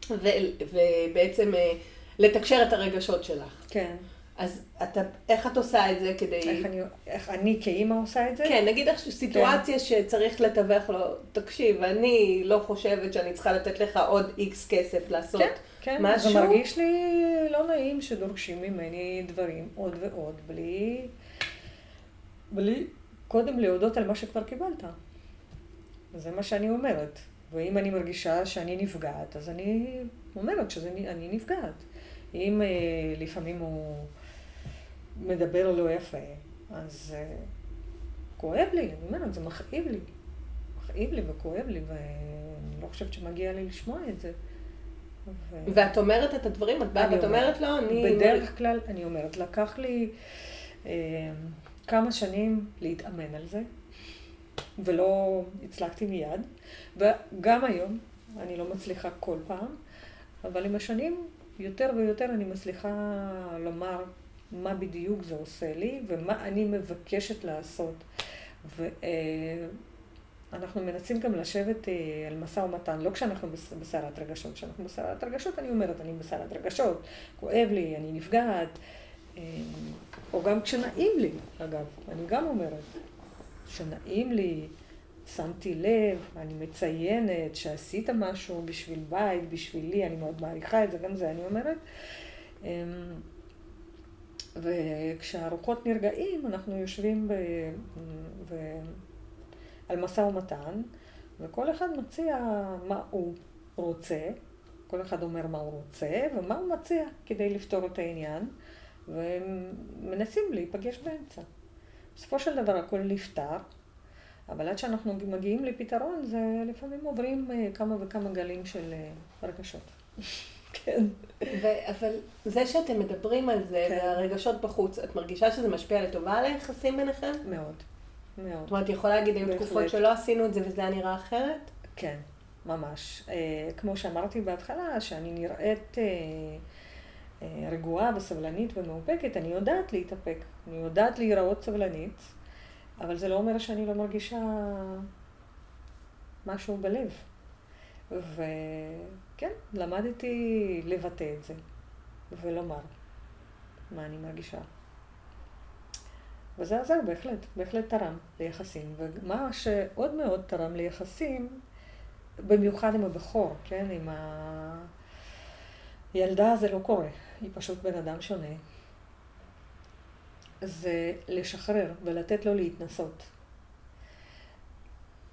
ו- ובעצם אה, לתקשר את הרגשות שלך. כן. אז אתה, איך את עושה את זה כדי... איך אני, איך אני כאימא עושה את זה? כן, נגיד איך סיטואציה שצריך לתווך לו, תקשיב, אני לא חושבת שאני צריכה לתת לך עוד איקס כסף לעשות כן, כן. משהו. זה מרגיש לי לא נעים שדורשים ממני דברים עוד ועוד, בלי, בלי קודם להודות על מה שכבר קיבלת. זה מה שאני אומרת. ואם אני מרגישה שאני נפגעת, אז אני אומרת שאני נפגעת. אם אה, לפעמים הוא מדבר לא יפה, אז אה, כואב לי, אני אומרת, זה מכאיב לי. מכאיב לי וכואב לי, ואני לא חושבת שמגיע לי לשמוע את זה. ו... ואת אומרת את הדברים, את באה ואת אומרת לו, אני... בדרך כלל, אני אומרת, לקח לי אה, כמה שנים להתאמן על זה, ולא הצלחתי מיד, וגם היום, אני לא מצליחה כל פעם, אבל עם השנים, יותר ויותר אני מצליחה לומר מה בדיוק זה עושה לי, ומה אני מבקשת לעשות. ואנחנו מנסים גם לשבת אה, על משא ומתן, לא כשאנחנו בס- בסערת רגשות, כשאנחנו בסערת רגשות, אני אומרת, אני בסערת רגשות, כואב לי, אני נפגעת, אה, או גם כשנעים לי, אגב, אני גם אומרת, שנעים לי, שמתי לב, אני מציינת שעשית משהו בשביל בית, בשבילי, אני מאוד מעריכה את זה, גם זה אני אומרת. אמ, וכשהרוחות נרגעים, אנחנו יושבים ב... ו... על משא ומתן, וכל אחד מציע מה הוא רוצה, כל אחד אומר מה הוא רוצה ומה הוא מציע כדי לפתור את העניין, ומנסים להיפגש באמצע. בסופו של דבר הכל נפתר, אבל עד שאנחנו מגיעים לפתרון, זה לפעמים עוברים אה, כמה וכמה גלים של אה, רגשות. כן. ו- אבל זה שאתם מדברים על זה, כן. והרגשות בחוץ, את מרגישה שזה משפיע לטובה על היחסים ביניכם? מאוד, מאוד. זאת אומרת, יכולה להגיד, היו. תקופות שלא עשינו את זה וזה היה נראה אחרת? כן, ממש. אה, כמו שאמרתי בהתחלה, שאני נראית רגועה וסבלנית ומאופקת, אני יודעת להתאפק, אני יודעת להיראות סבלנית, אבל זה לא אומר שאני לא מרגישה משהו בלב. וכן, למדתי לבטא את זה ולומר מה אני מרגישה. וזה עזר בהחלט, בהחלט תרם ליחסים. ומה שעוד מאוד תרם ליחסים, במיוחד עם הבכור, כן? עם הילדה זה לא קורה, היא פשוט בן אדם שונה. זה לשחרר ולתת לו להתנסות.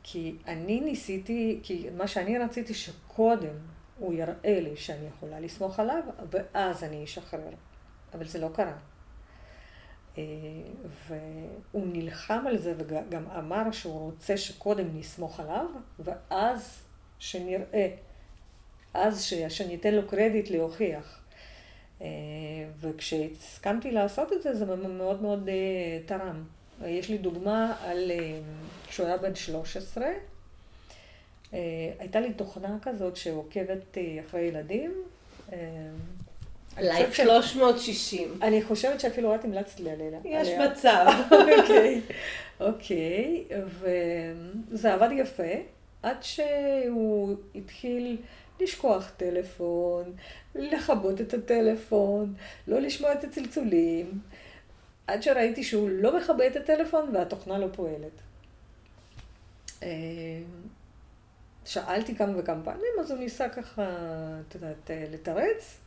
כי אני ניסיתי, כי מה שאני רציתי שקודם הוא יראה לי שאני יכולה לסמוך עליו, ואז אני אשחרר. אבל זה לא קרה. אה, והוא נלחם על זה וגם אמר שהוא רוצה שקודם נסמוך עליו, ואז שנראה, אז שניתן לו קרדיט להוכיח. אה, וכשהסכמתי לעשות את זה, זה מאוד מאוד אה, תרם. יש לי דוגמה על, אה, כשהוא היה בן 13, אה, הייתה לי תוכנה כזאת שעוקבת אחרי ילדים. Life 360. אני חושבת שאפילו את המלצת לי עליה. יש. מצב. אוקיי, אוקיי, וזה עבד יפה, עד שהוא התחיל לשכוח טלפון, לכבות את הטלפון, לא לשמוע את הצלצולים, עד שראיתי שהוא לא מכבה את הטלפון והתוכנה לא פועלת. אה, שאלתי כמה וכמה פעמים, אז הוא ניסה ככה, את יודעת, לתרץ,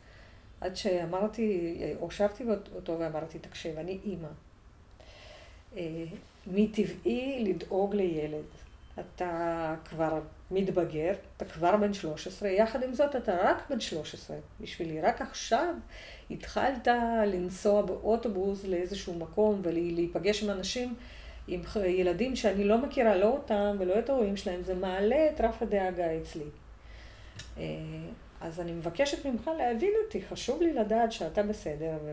עד שאמרתי, הושבתי אותו ואמרתי, תקשיב, אני אימא. אה, מטבעי לדאוג לילד. אתה כבר מתבגר, אתה כבר בן 13, יחד עם זאת אתה רק בן 13 בשבילי. רק עכשיו התחלת לנסוע באוטובוס לאיזשהו מקום ולהיפגש עם אנשים, עם ילדים שאני לא מכירה לא אותם ולא את ההורים שלהם, זה מעלה את רף הדאגה אצלי. אה, אז אני מבקשת ממך להבין אותי, חשוב לי לדעת שאתה בסדר, ו...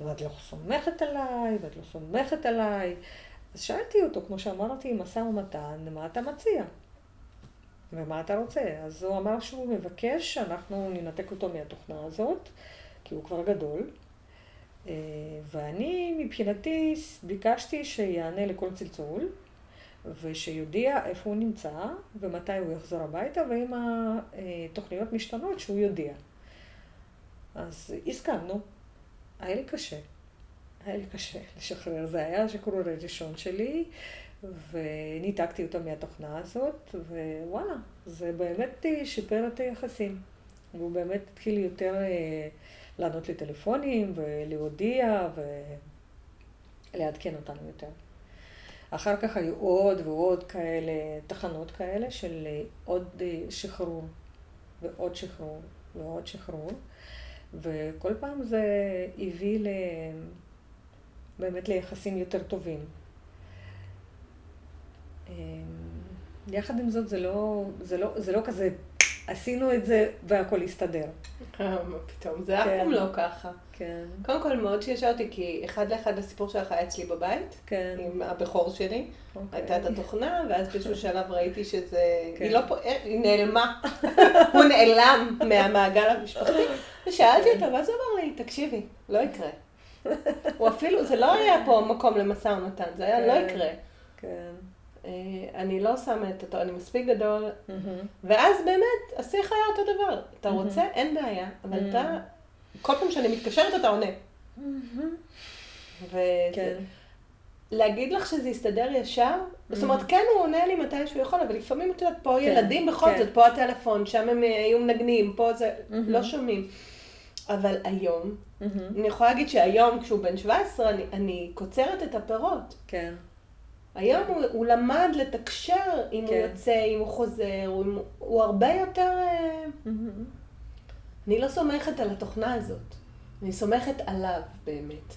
ואת לא סומכת עליי, ואת לא סומכת עליי. אז שאלתי אותו, כמו שאמרתי, משא ומתן, מה אתה מציע? ומה אתה רוצה? אז הוא אמר שהוא מבקש שאנחנו ננתק אותו מהתוכנה הזאת, כי הוא כבר גדול. ואני מבחינתי ביקשתי שיענה לכל צלצול, ושיודיע איפה הוא נמצא ומתי הוא יחזור הביתה, ואם התוכניות משתנות, שהוא יודיע. אז הסכמנו. היה לי קשה. היה לי קשה לשחרר. זה היה השחרור הראשון שלי, וניתקתי אותו מהתוכנה הזאת, ווואלה, זה באמת שיפר את היחסים. והוא באמת התחיל יותר אה, לענות לי טלפונים ולהודיע ולעדכן אותנו יותר. אחר כך היו עוד ועוד כאלה, תחנות כאלה של עוד אה, שחרור ועוד שחרור ועוד שחרור, וכל פעם זה הביא ל... באמת ליחסים יותר טובים. אמ, יחד עם זאת, זה לא, זה לא, זה לא כזה, עשינו את זה והכל הסתדר. אה, מה פתאום, זה אף פעם כן. לא ככה. כן. קודם כל מאוד שישר אותי, כי אחד לאחד הסיפור שלך היה אצלי בבית, כן. עם הבכור שלי. אוקיי. הייתה את התוכנה, ואז באיזשהו שלב ראיתי שזה, כן. היא לא פה, אה, היא נעלמה. הוא נעלם מהמעגל המשפחתי, ושאלתי. אותו, ואז הוא אמר לי, תקשיבי, לא יקרה. הוא אפילו, זה לא היה פה מקום למשא ומתן, זה היה לא כן. יקרה. כן. אה, אני לא שמה את אותו, אני מספיק גדול, ואז באמת, השיח היה אותו דבר. אתה רוצה, אין בעיה, אבל אתה, כל פעם שאני מתקשרת אתה עונה. כן. להגיד לך שזה יסתדר ישר? זאת אומרת, כן, הוא עונה לי מתי שהוא יכול, אבל לפעמים, את יודעת, פה כן, ילדים בכל כן. זאת, פה הטלפון, שם הם היו מנגנים, פה זה, לא שומעים. אבל היום, אני יכולה להגיד שהיום, כשהוא בן 17, אני קוצרת את הפירות. כן. היום הוא, הוא למד לתקשר אם כן. הוא יוצא, אם הוא חוזר, הוא, הוא הרבה יותר... Mm-hmm. אני לא סומכת על התוכנה הזאת, אני סומכת עליו באמת.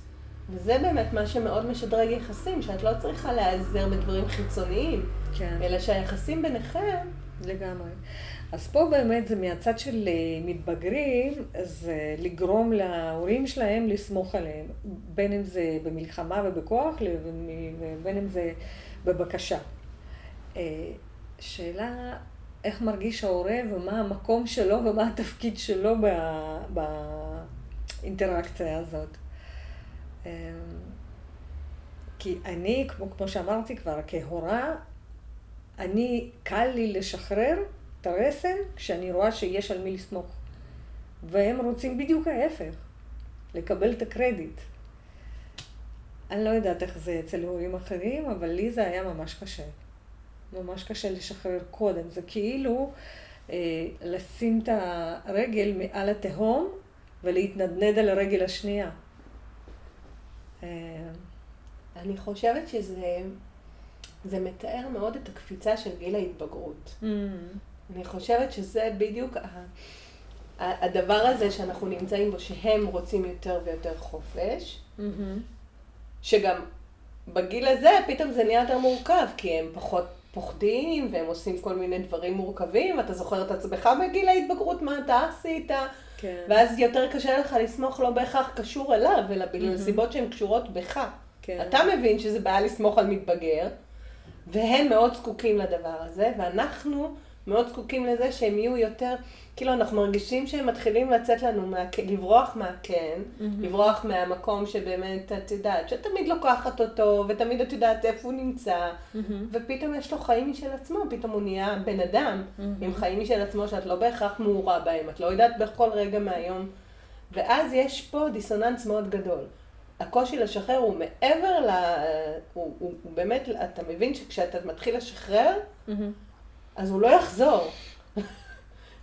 וזה באמת מה שמאוד משדרג יחסים, שאת לא צריכה להיעזר בדברים חיצוניים, כן. אלא שהיחסים ביניכם... לגמרי. אז פה באמת זה מהצד של אה, מתבגרים, זה לגרום להורים שלהם לסמוך עליהם, בין אם זה במלחמה ובכוח, ובין אם זה בבקשה. אה, שאלה איך מרגיש ההורה ומה המקום שלו ומה התפקיד שלו באינטראקציה הזאת. אה, כי אני, כמו, כמו שאמרתי כבר, כהורה, אני, קל לי לשחרר את הרסן כשאני רואה שיש על מי לסמוך. והם רוצים בדיוק ההפך, לקבל את הקרדיט. אני לא יודעת איך זה אצל הורים אחרים, אבל לי זה היה ממש קשה. ממש קשה לשחרר קודם. זה כאילו אה, לשים את הרגל מעל התהום ולהתנדנד על הרגל השנייה. אה... אני חושבת שזה זה מתאר מאוד את הקפיצה של גיל ההתבגרות. Mm. אני חושבת שזה בדיוק הדבר הזה שאנחנו נמצאים בו, שהם רוצים יותר ויותר חופש, mm-hmm. שגם בגיל הזה פתאום זה נהיה יותר מורכב, כי הם פחות פוחדים, והם עושים כל מיני דברים מורכבים, אתה זוכר את עצמך בגיל ההתבגרות, מה אתה עשית, כן. ואז יותר קשה לך לסמוך לא בהכרח קשור אליו, אלא בנסיבות mm-hmm. שהן קשורות בך. כן. אתה מבין שזה בעיה לסמוך על מתבגר, והם מאוד זקוקים לדבר הזה, ואנחנו מאוד זקוקים לזה שהם יהיו יותר, כאילו אנחנו מרגישים שהם מתחילים לצאת לנו, מה, לברוח מהכן, mm-hmm. לברוח מהמקום שבאמת את יודעת, שתמיד לוקחת אותו, ותמיד את יודעת איפה הוא נמצא, mm-hmm. ופתאום יש לו חיים משל עצמו, פתאום הוא נהיה בן אדם mm-hmm. עם חיים משל עצמו שאת לא בהכרח מעורה בהם, את לא יודעת בכל רגע מהיום, ואז יש פה דיסוננס מאוד גדול. הקושי לשחרר הוא מעבר ל... הוא, הוא, הוא באמת, אתה מבין שכשאתה מתחיל לשחרר, mm-hmm. אז הוא לא יחזור.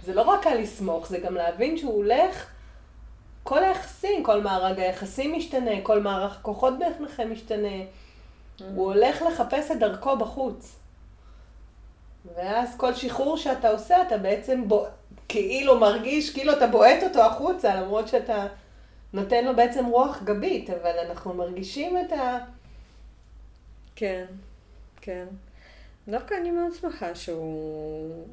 זה לא רק על לסמוך, זה גם להבין שהוא הולך, כל היחסים, כל מארג היחסים משתנה, כל מערך הכוחות ביניכם משתנה. Mm-hmm. הוא הולך לחפש את דרכו בחוץ. ואז כל שחרור שאתה עושה, אתה בעצם בו, כאילו מרגיש, כאילו אתה בועט אותו החוצה, למרות שאתה נותן לו בעצם רוח גבית, אבל אנחנו מרגישים את ה... כן, כן. דווקא אני מאוד שמחה שהוא,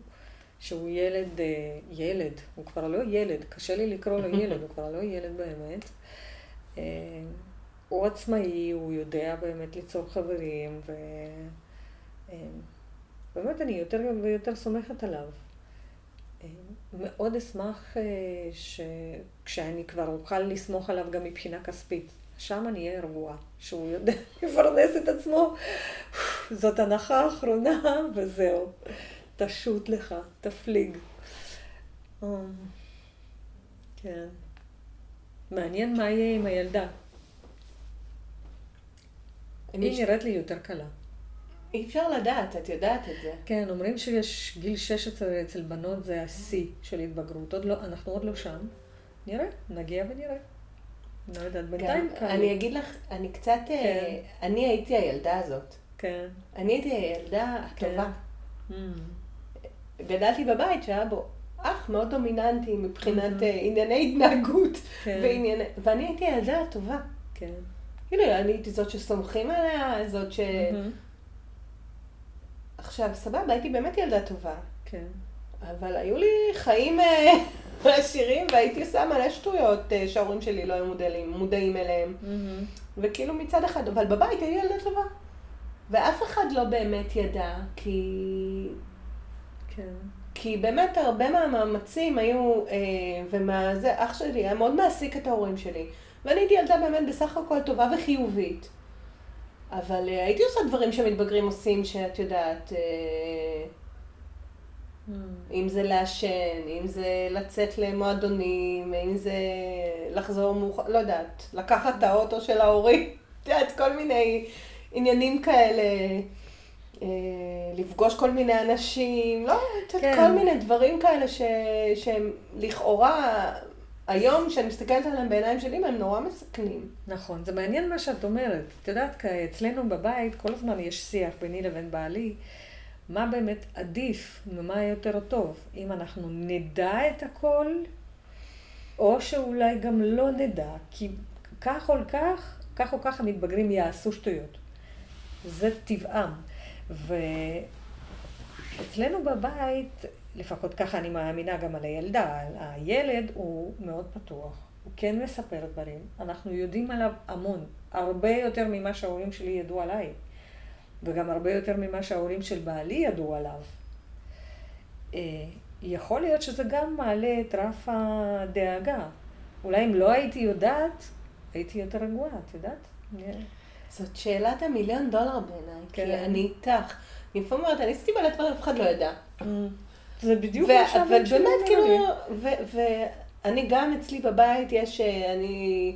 שהוא ילד, אה, ילד, הוא כבר לא ילד, קשה לי לקרוא לו ילד, הוא כבר לא ילד באמת. אה, הוא עצמאי, הוא יודע באמת ליצור חברים, ובאמת אה, אני יותר ויותר סומכת עליו. מאוד אשמח שכשאני כבר אוכל לסמוך עליו גם מבחינה כספית, שם אני אהיה רגועה, שהוא יודע לפרנס את עצמו. זאת הנחה אחרונה, וזהו. תשוט לך, תפליג. אה, כן. מעניין מה יהיה עם הילדה. היא נראית לי יותר קלה. אי אפשר לדעת, את יודעת את זה. כן, אומרים שיש גיל 16 אצל בנות זה השיא של התבגרות. עוד לא, אנחנו עוד לא שם. נראה, נגיע ונראה. לא יודעת, בינתיים קל. אני אגיד לך, אני קצת, אה, כן. אני הייתי הילדה הזאת. כן. אני הייתי הילדה הטובה. Mm. גדלתי בבית שהיה בו אח מאוד דומיננטי מבחינת. אה, ענייני התנהגות, כן. ואני הייתי הילדה הטובה. כן. כאילו, אני הייתי זאת שסומכים עליה, זאת ש... עכשיו, סבבה, הייתי באמת ילדה טובה, כן. אבל היו לי חיים אה, עשירים, והייתי עושה מלא שטויות אה, שההורים שלי לא היו מודעים, מודעים אליהם. וכאילו מצד אחד, אבל בבית הייתי ילדה טובה. ואף אחד לא באמת ידע, כי... כן. כי באמת הרבה מהמאמצים היו, אה, ומה זה, אח שלי היה מאוד מעסיק את ההורים שלי. ואני הייתי ילדה באמת בסך הכל טובה וחיובית. אבל אה, הייתי עושה דברים שמתבגרים עושים, שאת יודעת, אה, מהמם. אם זה לעשן, אם זה לצאת למועדונים, אם זה לחזור מאוחר, לא יודעת, לקחת את האוטו של ההורים, את יודעת, כל מיני עניינים כאלה, אה, לפגוש כל מיני אנשים, לא, כן. כל מיני דברים כאלה ש, שהם לכאורה, היום, כשאני מסתכלת עליהם בעיניים של אמא, הם נורא מסכנים. נכון, זה מעניין מה שאת אומרת. את יודעת, אצלנו בבית כל הזמן יש שיח ביני לבין בעלי, מה באמת עדיף ומה יותר טוב. אם אנחנו נדע את הכל, או שאולי גם לא נדע, כי כך או כך, כך או כך המתבגרים יעשו שטויות. זה טבעם. ואצלנו בבית, לפחות ככה אני מאמינה גם על הילדה, הילד הוא מאוד פתוח. הוא כן מספר דברים. אנחנו יודעים עליו המון, הרבה יותר ממה שההורים שלי ידעו עליי, וגם הרבה יותר ממה שההורים של בעלי ידעו עליו. אה, יכול להיות שזה גם מעלה את רף הדאגה. אולי אם לא הייתי יודעת, הייתי יותר רגועה, את יודעת? זאת שאלת המיליון דולר בעיניי, כן. כי אני איתך. אני לפעמים אומרת, אני עשיתי מלא דברים, אף אחד לא ידע. זה בדיוק מה שהבן אבל באמת, כאילו. ואני גם אצלי בבית יש, אה, אני...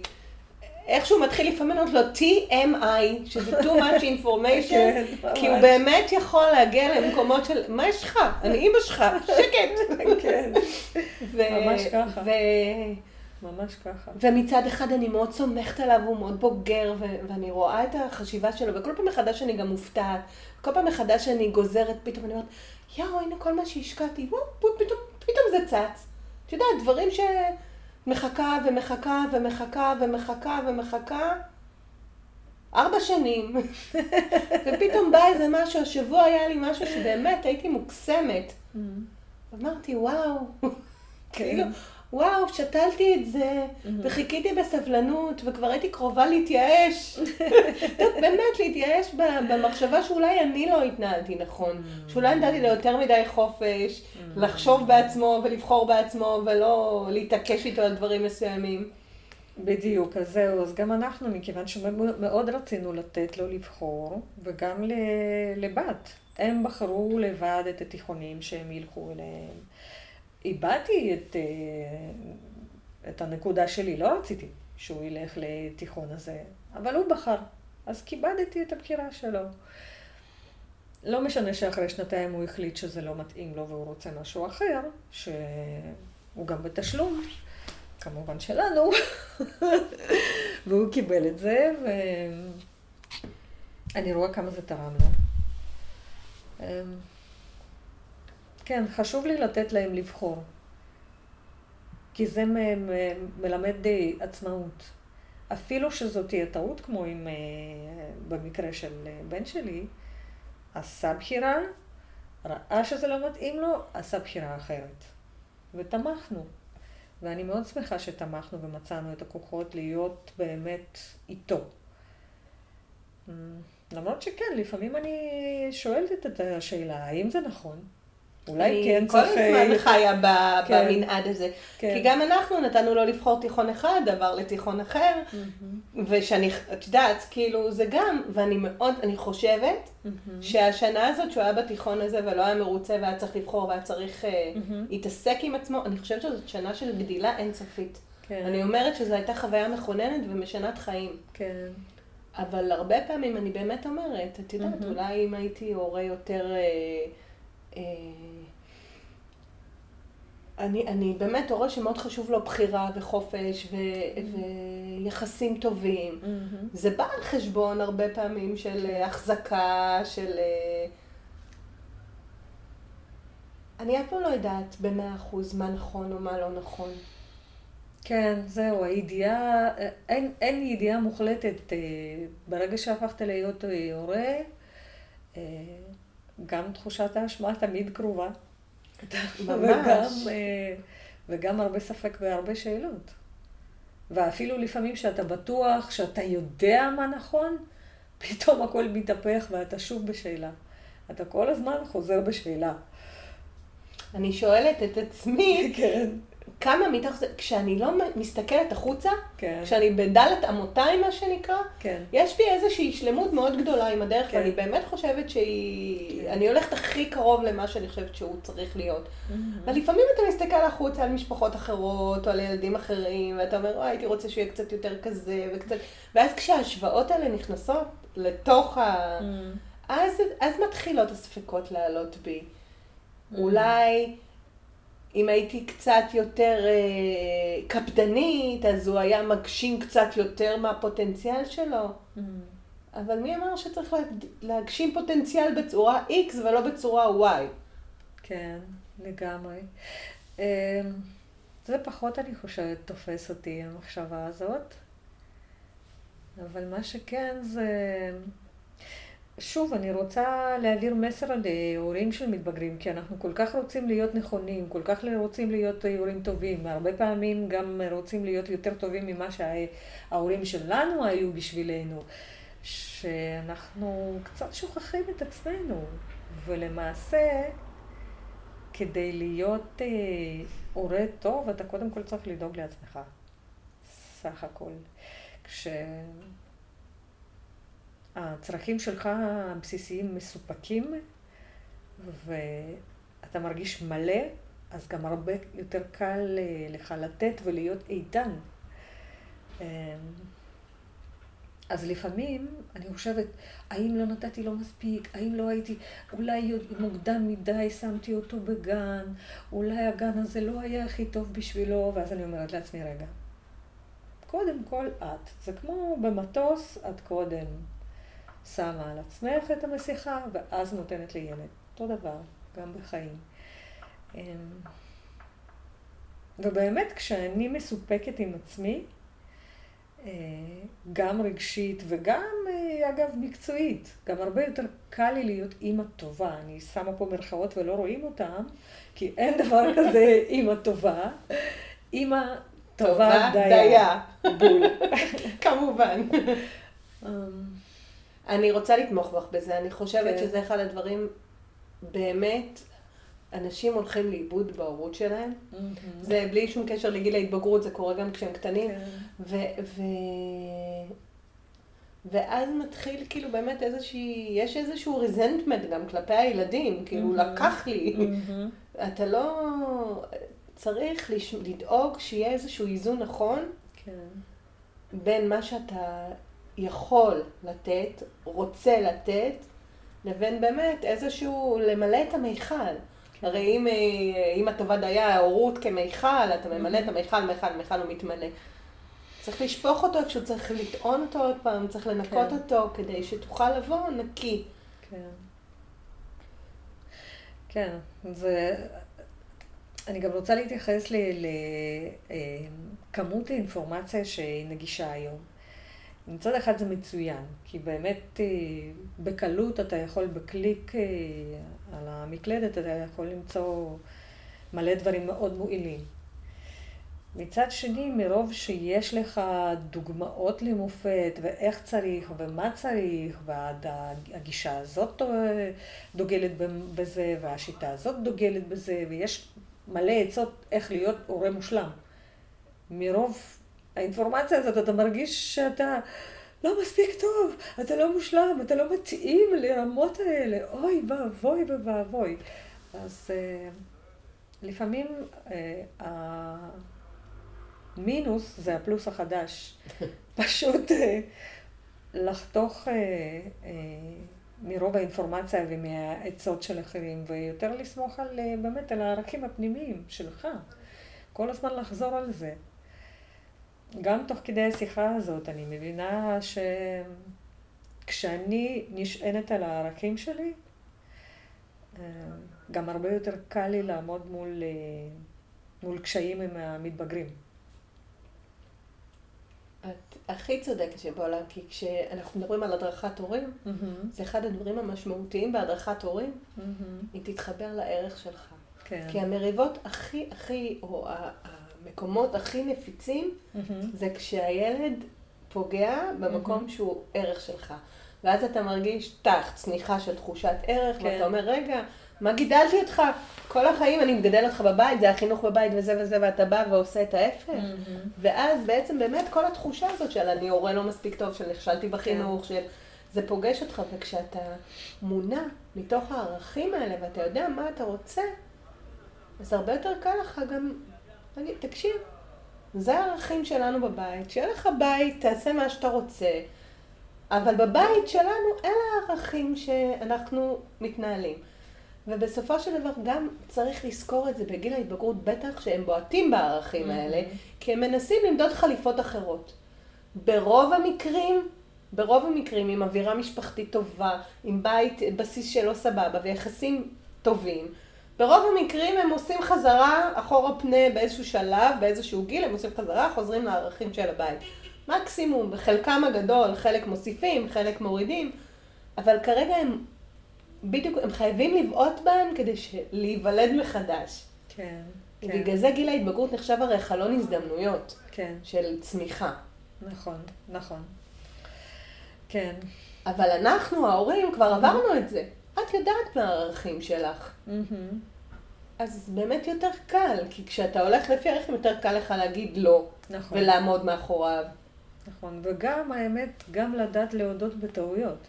איכשהו מתחיל לפעמים לענות לו TMI, שזה too much information, כן, כי הוא. באמת יכול להגיע למקומות של, מה יש לך? אני אימא שלך, שקט. כן, ממש ככה. ממש ככה. ומצד אחד אני מאוד סומכת עליו, הוא מאוד בוגר, ו- ואני רואה את החשיבה שלו, וכל פעם מחדש אני גם מופתעת. כל פעם מחדש אני גוזרת, פתאום אני אומרת, יואו, הנה כל מה שהשקעתי, וואו, פתאום, פתאום זה צץ. את יודעת, דברים שמחכה ומחכה ומחכה ומחכה ומחכה. ארבע שנים, ופתאום בא איזה משהו, השבוע היה לי משהו שבאמת הייתי מוקסמת. אמרתי, וואו, כאילו, וואו, שתלתי את זה, וחיכיתי בסבלנות, וכבר הייתי קרובה להתייאש. באמת, להתייאש במחשבה שאולי אני לא התנהלתי נכון, שאולי נתתי לו יותר מדי חופש, לחשוב בעצמו ולבחור בעצמו, ולא להתעקש איתו על דברים מסוימים. בדיוק, אז זהו, אז גם אנחנו, מכיוון שמאוד רצינו לתת לו לבחור, וגם לבת. הם בחרו לבד את התיכונים שהם ילכו אליהם. איבדתי את, אה, את הנקודה שלי, לא רציתי שהוא ילך לתיכון הזה, אבל הוא בחר, אז כיבדתי את הבחירה שלו. לא משנה שאחרי שנתיים הוא החליט שזה לא מתאים לו והוא רוצה משהו אחר, שהוא גם בתשלום, כמובן שלנו, והוא קיבל את זה, ואני רואה כמה זה תרם לו. כן, חשוב לי לתת להם לבחור, כי זה מ- מ- מלמד אה, עצמאות. אפילו שזאת תהיה טעות, כמו עם, אה, במקרה של אה, בן שלי, עשה בחירה, ראה שזה לא מתאים לו, עשה בחירה אחרת. ותמכנו. ואני מאוד שמחה שתמכנו ומצאנו את הכוחות להיות באמת איתו. אמ, למרות שכן, לפעמים אני שואלת את השאלה, האם זה נכון? אולי כן אני כל צריך... הזמן אה, חיה ב- כן. במנעד הזה. כן. כי גם אנחנו נתנו לו לבחור תיכון אחד, עבר לתיכון אחר, ושאני, את יודעת, כאילו, זה גם, ואני מאוד, אני חושבת שהשנה הזאת שהוא היה בתיכון הזה ולא היה מרוצה והיה צריך לבחור והיה צריך אה, להתעסק עם עצמו, אני חושבת שזאת שנה של גדילה אינסופית. כן. אני אומרת שזו הייתה חוויה מכוננת ומשנת חיים. כן. אבל הרבה פעמים אני באמת אומרת, את יודעת, מהמם. אולי אם הייתי הורה יותר... אה, אה, אני, אני באמת הורה שמאוד חשוב לו בחירה וחופש ו, ויחסים טובים. מהמם. זה בא על חשבון הרבה פעמים של אה, החזקה, של... אה, אני אף פעם לא יודעת במאה אחוז מה נכון או מה לא נכון. כן, זהו, הידיעה, אין, אין ידיעה מוחלטת. אה, ברגע שהפכת להיות אה, הורה, אה, גם תחושת האשמה תמיד קרובה. וגם, אה, וגם הרבה ספק והרבה שאלות. ואפילו לפעמים שאתה בטוח, שאתה יודע מה נכון, פתאום הכל מתהפך ואתה שוב בשאלה. אתה כל הזמן חוזר בשאלה. אני שואלת את עצמי, כן, כמה מתוך זה, כשאני לא מסתכלת החוצה, כן, כשאני בדלת אמותיי, מה שנקרא, כן. יש בי איזושהי שלמות מאוד גדולה עם הדרך, כן. ואני באמת חושבת שהיא... כן. אני הולכת הכי קרוב למה שאני חושבת שהוא צריך להיות. ולפעמים אתה מסתכל החוצה על משפחות אחרות, או על ילדים אחרים, ואתה אומר, וואי, הייתי רוצה שהוא יהיה קצת יותר כזה, וקצת... ואז כשההשוואות האלה נכנסות לתוך ה... אז, אז מתחילות הספקות לעלות בי. אולי אם הייתי קצת יותר אה, קפדנית, אז הוא היה מגשים קצת יותר מהפוטנציאל שלו. אבל מי אמר שצריך להג- להגשים פוטנציאל בצורה X ולא בצורה Y? כן, לגמרי. אמ, זה פחות, אני חושבת, תופס אותי, המחשבה הזאת. אבל מה שכן זה... שוב, אני רוצה להעביר מסר להורים של מתבגרים, כי אנחנו כל כך רוצים להיות נכונים, כל כך רוצים להיות הורים טובים, והרבה פעמים גם רוצים להיות יותר טובים ממה שההורים שלנו היו בשבילנו, שאנחנו קצת שוכחים את עצמנו, ולמעשה, כדי להיות אה, הורה טוב, אתה קודם כל צריך לדאוג לעצמך, סך הכל. כש... הצרכים שלך הבסיסיים מסופקים ואתה מרגיש מלא, אז גם הרבה יותר קל אה, לך לתת ולהיות איתן. אמ, אז לפעמים אני חושבת, האם לא נתתי לו מספיק, האם לא הייתי, אולי מוקדם מדי שמתי אותו בגן, אולי הגן הזה לא היה הכי טוב בשבילו, ואז אני אומרת לעצמי, רגע, קודם כל את. זה כמו במטוס, את קודם שמה על עצמך את המסכה, ואז נותנת לילד. אותו דבר, גם בחיים. אמ, ובאמת, כשאני מסופקת עם עצמי, אה, גם רגשית וגם, אה, אגב, מקצועית, גם הרבה יותר קל לי להיות אימא טובה. אני שמה פה מרכאות ולא רואים אותם, כי אין דבר כזה אימא טובה. אימא טובה דייה. בול. כמובן. אני רוצה לתמוך בך בזה, אני חושבת כן. שזה אחד הדברים, באמת, אנשים הולכים לאיבוד בהורות שלהם. זה בלי שום קשר לגיל ההתבגרות, זה קורה גם כשהם קטנים. כן. ו... ו... ואז מתחיל כאילו באמת איזושהי, יש איזשהו ריזנטמנט גם כלפי הילדים, כאילו מהמם. לקח לי. מהמם. אתה לא... צריך לש... לדאוג שיהיה איזשהו איזון נכון כן. בין מה שאתה יכול לתת, רוצה לתת, לבין באמת איזשהו למלא את המיכל. כן. הרי אם, אה, אם הטובה דייה ההורות כמיכל, אתה ממלא את המיכל, מיכל, מיכל הוא מתמלא. צריך לשפוך אותו איפשהו, צריך לטעון אותו עוד פעם, צריך לנקות כן. אותו כדי שתוכל לבוא נקי. כן. כן, זה... אני גם רוצה להתייחס לכמות האינפורמציה שהיא נגישה היום. מצד אחד זה מצוין, כי באמת אה, בקלות אתה יכול בקליק אה, על המקלדת, אתה יכול למצוא מלא דברים מאוד מועילים. מצד שני, מרוב שיש לך דוגמאות למופת, ואיך צריך, ומה צריך, והגישה הזאת דוגלת בזה, והשיטה הזאת דוגלת בזה, ויש מלא עצות איך להיות הורה מושלם. מרוב האינפורמציה הזאת אתה מרגיש שאתה לא מספיק טוב, אתה לא מושלם, אתה לא מתאים לרמות האלה, אוי ואבוי ואבוי. אז uh, לפעמים uh, המינוס זה הפלוס החדש. פשוט uh, לחתוך uh, uh, מרוב האינפורמציה ומהעצות של אחרים, ויותר לסמוך על, uh, באמת על הערכים הפנימיים שלך. כל הזמן לחזור על זה. גם תוך כדי השיחה הזאת, אני מבינה שכשאני נשענת על הערכים שלי, אה, גם הרבה יותר קל לי לעמוד מול, אה, מול קשיים עם המתבגרים. את הכי צודקת שבעולם, כי כשאנחנו מדברים על הדרכת הורים, mm-hmm. זה אחד הדברים המשמעותיים בהדרכת הורים, mm-hmm. היא תתחבר לערך שלך. כן. כי המריבות הכי הכי, או המקומות הכי נפיצים, mm-hmm. זה כשהילד פוגע במקום mm-hmm. שהוא ערך שלך. ואז אתה מרגיש טח, צניחה של תחושת ערך, כן. ואתה אומר, רגע, מה גידלתי אותך? כל החיים אני מגדל אותך בבית, זה החינוך בבית וזה וזה, ואתה בא ועושה את ההפך. Mm-hmm. ואז בעצם באמת כל התחושה הזאת של אני הורה לא מספיק טוב, של נכשלתי בחינוך, כן. של... זה פוגש אותך, וכשאתה מונע מתוך הערכים האלה, ואתה יודע מה אתה רוצה, אז הרבה יותר קל לך גם להגיד, תקשיב, זה הערכים שלנו בבית, שיהיה לך בית, תעשה מה שאתה רוצה, אבל בבית שלנו אלה הערכים שאנחנו מתנהלים. ובסופו של דבר גם צריך לזכור את זה בגיל ההתבגרות, בטח שהם בועטים בערכים האלה, כי הם מנסים למדוד חליפות אחרות. ברוב המקרים, ברוב המקרים עם אווירה משפחתית טובה, עם בית, בסיס שלו סבבה ויחסים טובים, ברוב המקרים הם עושים חזרה אחורה פנה באיזשהו שלב, באיזשהו גיל, הם עושים חזרה, חוזרים לערכים של הבית. מקסימום, בחלקם הגדול, חלק מוסיפים, חלק מורידים, אבל כרגע הם בדיוק, הם חייבים לבעוט בהם כדי להיוולד מחדש. כן, כן. ובגלל זה גיל ההתבגרות נחשב הרי חלון הזדמנויות. כן. של צמיחה. נכון, נכון. כן. אבל אנחנו, ההורים, כבר עברנו את זה. את יודעת מה הערכים שלך. Mm-hmm. אז באמת יותר קל, כי כשאתה הולך לפי ערכים יותר קל לך להגיד לא, נכון. ולעמוד מאחוריו. נכון, וגם האמת, גם לדעת להודות בטעויות.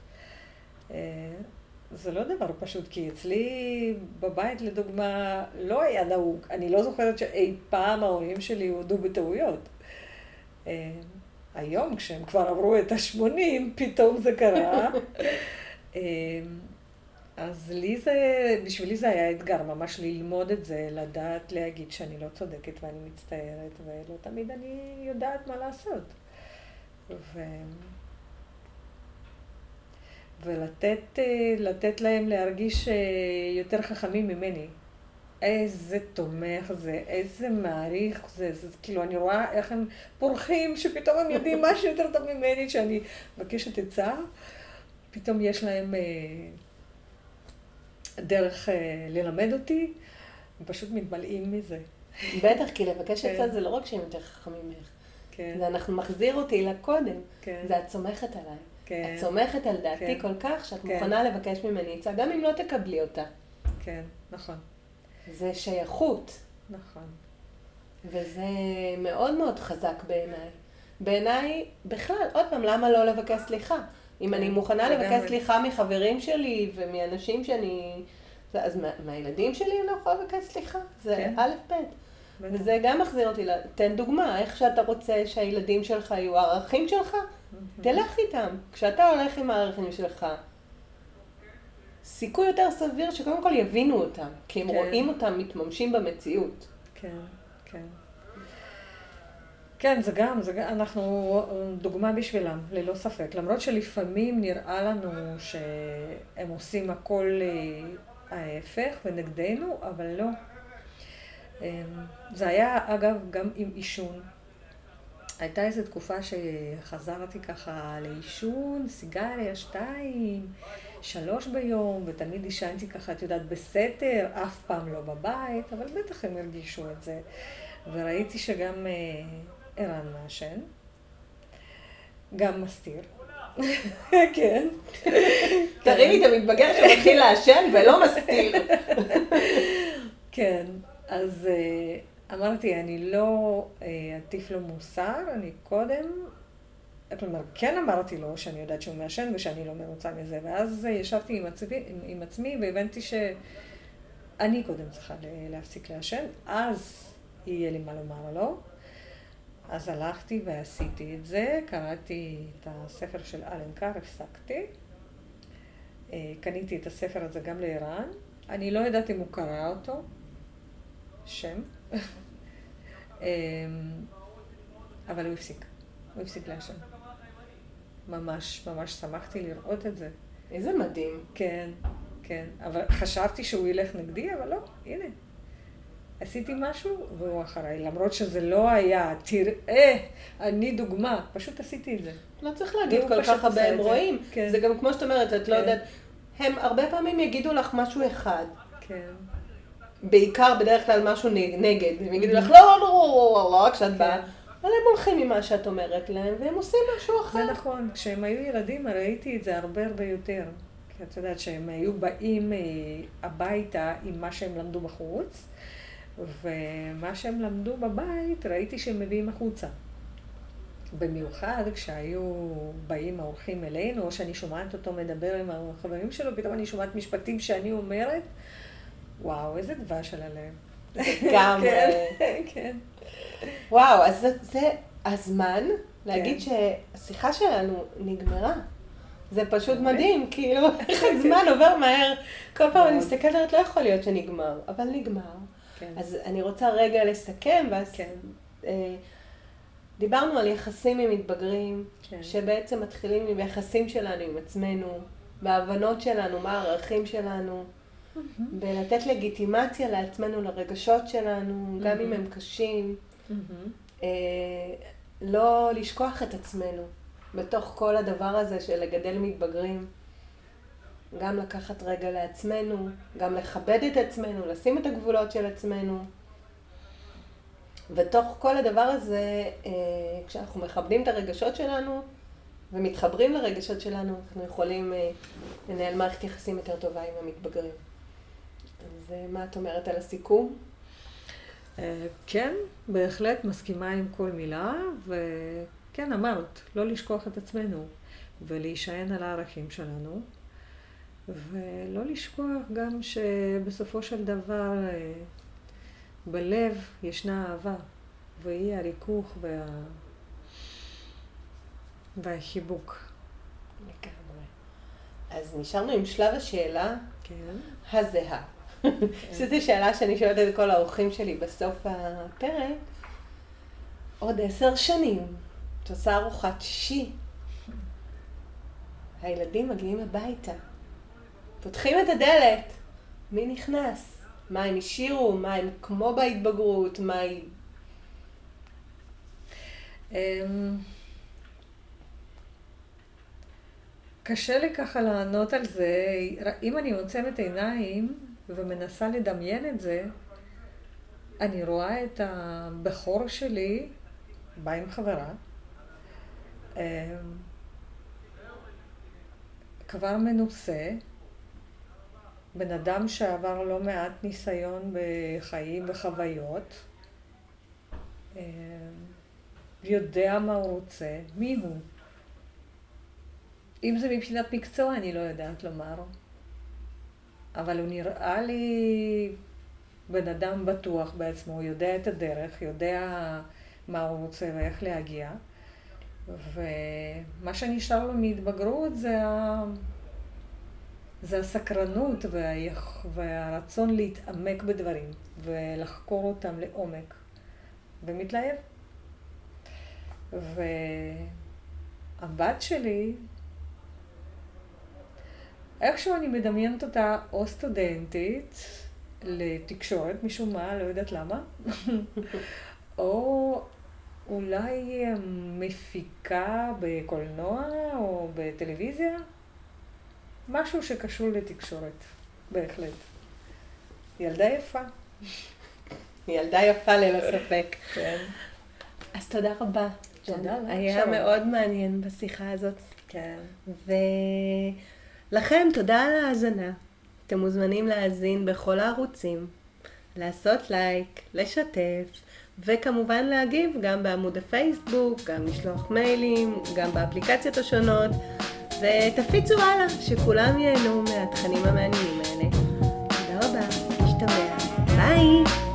אה, זה לא דבר פשוט, כי אצלי בבית, לדוגמה, לא היה נהוג. אני לא זוכרת שאי פעם ההורים שלי הודו בטעויות. אה, היום, כשהם כבר עברו את ה-80, פתאום זה קרה. אה, אז לי זה, בשבילי זה היה אתגר, ממש ללמוד את זה, לדעת להגיד שאני לא צודקת ואני מצטערת, ולא תמיד אני יודעת מה לעשות. ו... ולתת לתת להם להרגיש אה, יותר חכמים ממני. איזה תומך זה, איזה מעריך זה, זה, כאילו אני רואה איך הם פורחים, שפתאום הם יודעים משהו יותר טוב ממני, שאני מבקשת עצה, פתאום יש להם... אה, דרך אה, ללמד אותי, הם פשוט מתמלאים מזה. בטח, כי לבקש עצה כן. זה לא רק שהם יותר חכמים ממך. כן. זה אנחנו מחזיר אותי לקודם. כן. זה את סומכת עליי. כן. את סומכת על דעתי כן. כל כך שאת כן. מוכנה לבקש ממני עצה, גם אם לא תקבלי אותה. כן, נכון. זה שייכות. נכון. וזה מאוד מאוד חזק בעיניי. בעיניי, בכלל, עוד פעם, למה לא לבקש סליחה? אם אני כן, מוכנה לבקש סליחה מחברים שלי ומאנשים שאני... אז מה, מהילדים שלי אני לא יכולה לבקש סליחה. זה כן. א', ב'. וזה גם מחזיר אותי, תן דוגמה, איך שאתה רוצה שהילדים שלך יהיו הערכים שלך, תלך איתם. כשאתה הולך עם הערכים שלך, סיכוי יותר סביר שקודם כל יבינו אותם, כי הם כן. רואים אותם מתממשים במציאות. כן, כן. כן, זה גם, זה גם, אנחנו דוגמה בשבילם, ללא ספק. למרות שלפעמים נראה לנו שהם עושים הכל אה, ההפך ונגדנו, אבל לא. אמ, זה היה, אגב, גם עם עישון. הייתה איזו תקופה שחזרתי ככה לעישון, סיגריה, שתיים, שלוש ביום, ותמיד עישנתי ככה, את יודעת, בסתר, אף פעם לא בבית, אבל בטח הם הרגישו את זה. וראיתי שגם אה, ערן מעשן, גם מסתיר. כן. תראי לי את המתבגר שמתחיל לעשן ולא מסתיר. כן, אז אה, אמרתי, אני לא אה, אטיף לו מוסר, אני קודם, כלומר, כן אמרתי לו שאני יודעת שהוא מעשן ושאני לא מרוצה מזה, ואז אה, ישבתי עם עצמי, עם עצמי והבנתי שאני קודם צריכה להפסיק לעשן, אז יהיה לי מה לומר לו. אז הלכתי ועשיתי את זה, קראתי את הספר של אלן קאר, הפסקתי. קניתי את הספר הזה גם לערן. אני לא יודעת אם הוא קרא אותו, שם, אמ, אבל הוא הפסיק, הוא הפסיק לעשן. ממש, ממש שמחתי לראות את זה. איזה מדהים. כן, כן. אבל חשבתי שהוא ילך נגדי, אבל לא, הנה. עשיתי משהו והוא אחריי, למרות שזה לא היה, תראה, אני דוגמה, פשוט עשיתי את זה. לא צריך להגיד כל כך הרבה הם רואים. כן. זה גם כמו שאת אומרת, את לא כן. יודעת, הם הרבה פעמים יגידו לך משהו אחד. כן. בעיקר בדרך כלל משהו נגד, הם יגידו לך לא, לא, לא, לא, לא, כשאת באה, אבל הם הולכים ממה שאת אומרת להם, והם עושים משהו אחר. זה נכון, כשהם היו ילדים ראיתי את זה הרבה הרבה יותר. כי את יודעת שהם היו באים הביתה עם מה שהם למדו בחוץ, ומה שהם למדו בבית ראיתי שהם מביאים החוצה. במיוחד כשהיו באים האורחים אלינו, או שאני שומעת אותו מדבר עם החברים שלו, פתאום אני שומעת משפטים שאני אומרת, וואו, איזה דבש על הלב. לגמרי. כן, כן. וואו, אז זה, זה הזמן להגיד כן. שהשיחה שלנו נגמרה. זה פשוט אוקיי. מדהים, כאילו, איך הזמן עובר מהר. כל פעם אני מסתכלת, לא יכול להיות שנגמר, אבל נגמר. כן. אז אני רוצה רגע לסכם, ואז... כן. אה, דיברנו על יחסים עם מתבגרים, כן. שבעצם מתחילים עם יחסים שלנו עם עצמנו, בהבנות שלנו, מה הערכים שלנו, mm-hmm. בלתת לגיטימציה לעצמנו, לרגשות שלנו, mm-hmm. גם אם הם קשים. Mm-hmm. אה, לא לשכוח את עצמנו בתוך כל הדבר הזה של לגדל מתבגרים. גם לקחת רגע לעצמנו, גם לכבד את עצמנו, לשים את הגבולות של עצמנו. ותוך כל הדבר הזה, אה, כשאנחנו מכבדים את הרגשות שלנו ומתחברים לרגשות שלנו, אנחנו יכולים אה, לנהל מערכת יחסים יותר טובה עם המתבגרים. אז אה, מה את אומרת על הסיכום? כן, בהחלט מסכימה עם כל מילה, וכן אמרת, לא לשכוח את עצמנו ולהישען על הערכים שלנו, ולא לשכוח גם שבסופו של דבר בלב ישנה אהבה, והיא הריכוך וה... והחיבוק. לגמרי. אז נשארנו עם שלב השאלה כן. הזהה. שזו שאלה שאני שואלת את כל האורחים שלי בסוף הפרק. עוד עשר שנים, את עושה ארוחת שישי. הילדים מגיעים הביתה. פותחים את הדלת. מי נכנס? מה הם השאירו, מה הם כמו בהתבגרות, מה היא... אמ, קשה לי ככה לענות על זה. אם אני עוצמת עיניים ומנסה לדמיין את זה, אני רואה את הבכור שלי, בא עם חברה, אמ, כבר מנוסה, בן אדם שעבר לא מעט ניסיון בחיים וחוויות, אה, יודע מה הוא רוצה, מי הוא. אם זה מבחינת מקצוע, אני לא יודעת לומר. אבל הוא נראה לי בן אדם בטוח בעצמו, הוא יודע את הדרך, יודע מה הוא רוצה ואיך להגיע. ומה שנשאר לו מהתבגרות זה ה... זה הסקרנות והיח... והרצון להתעמק בדברים ולחקור אותם לעומק, ומתלהב. והבת שלי, איכשהו אני מדמיינת אותה או סטודנטית לתקשורת, משום מה, לא יודעת למה, או אולי מפיקה בקולנוע או בטלוויזיה. משהו שקשור לתקשורת, בהחלט. ילדה יפה. ילדה יפה ללא ספק. כן. אז תודה רבה. תודה לך, היה שרון. מאוד מעניין בשיחה הזאת. כן. ולכם, תודה על ההאזנה. אתם מוזמנים להאזין בכל הערוצים, לעשות לייק, לשתף, וכמובן להגיב גם בעמוד הפייסבוק, גם לשלוח מיילים, גם באפליקציות השונות, ותפיצו הלאה, שכולם ייהנו מהתכנים המעניינים האלה. תודה רבה, נשתמע, ביי!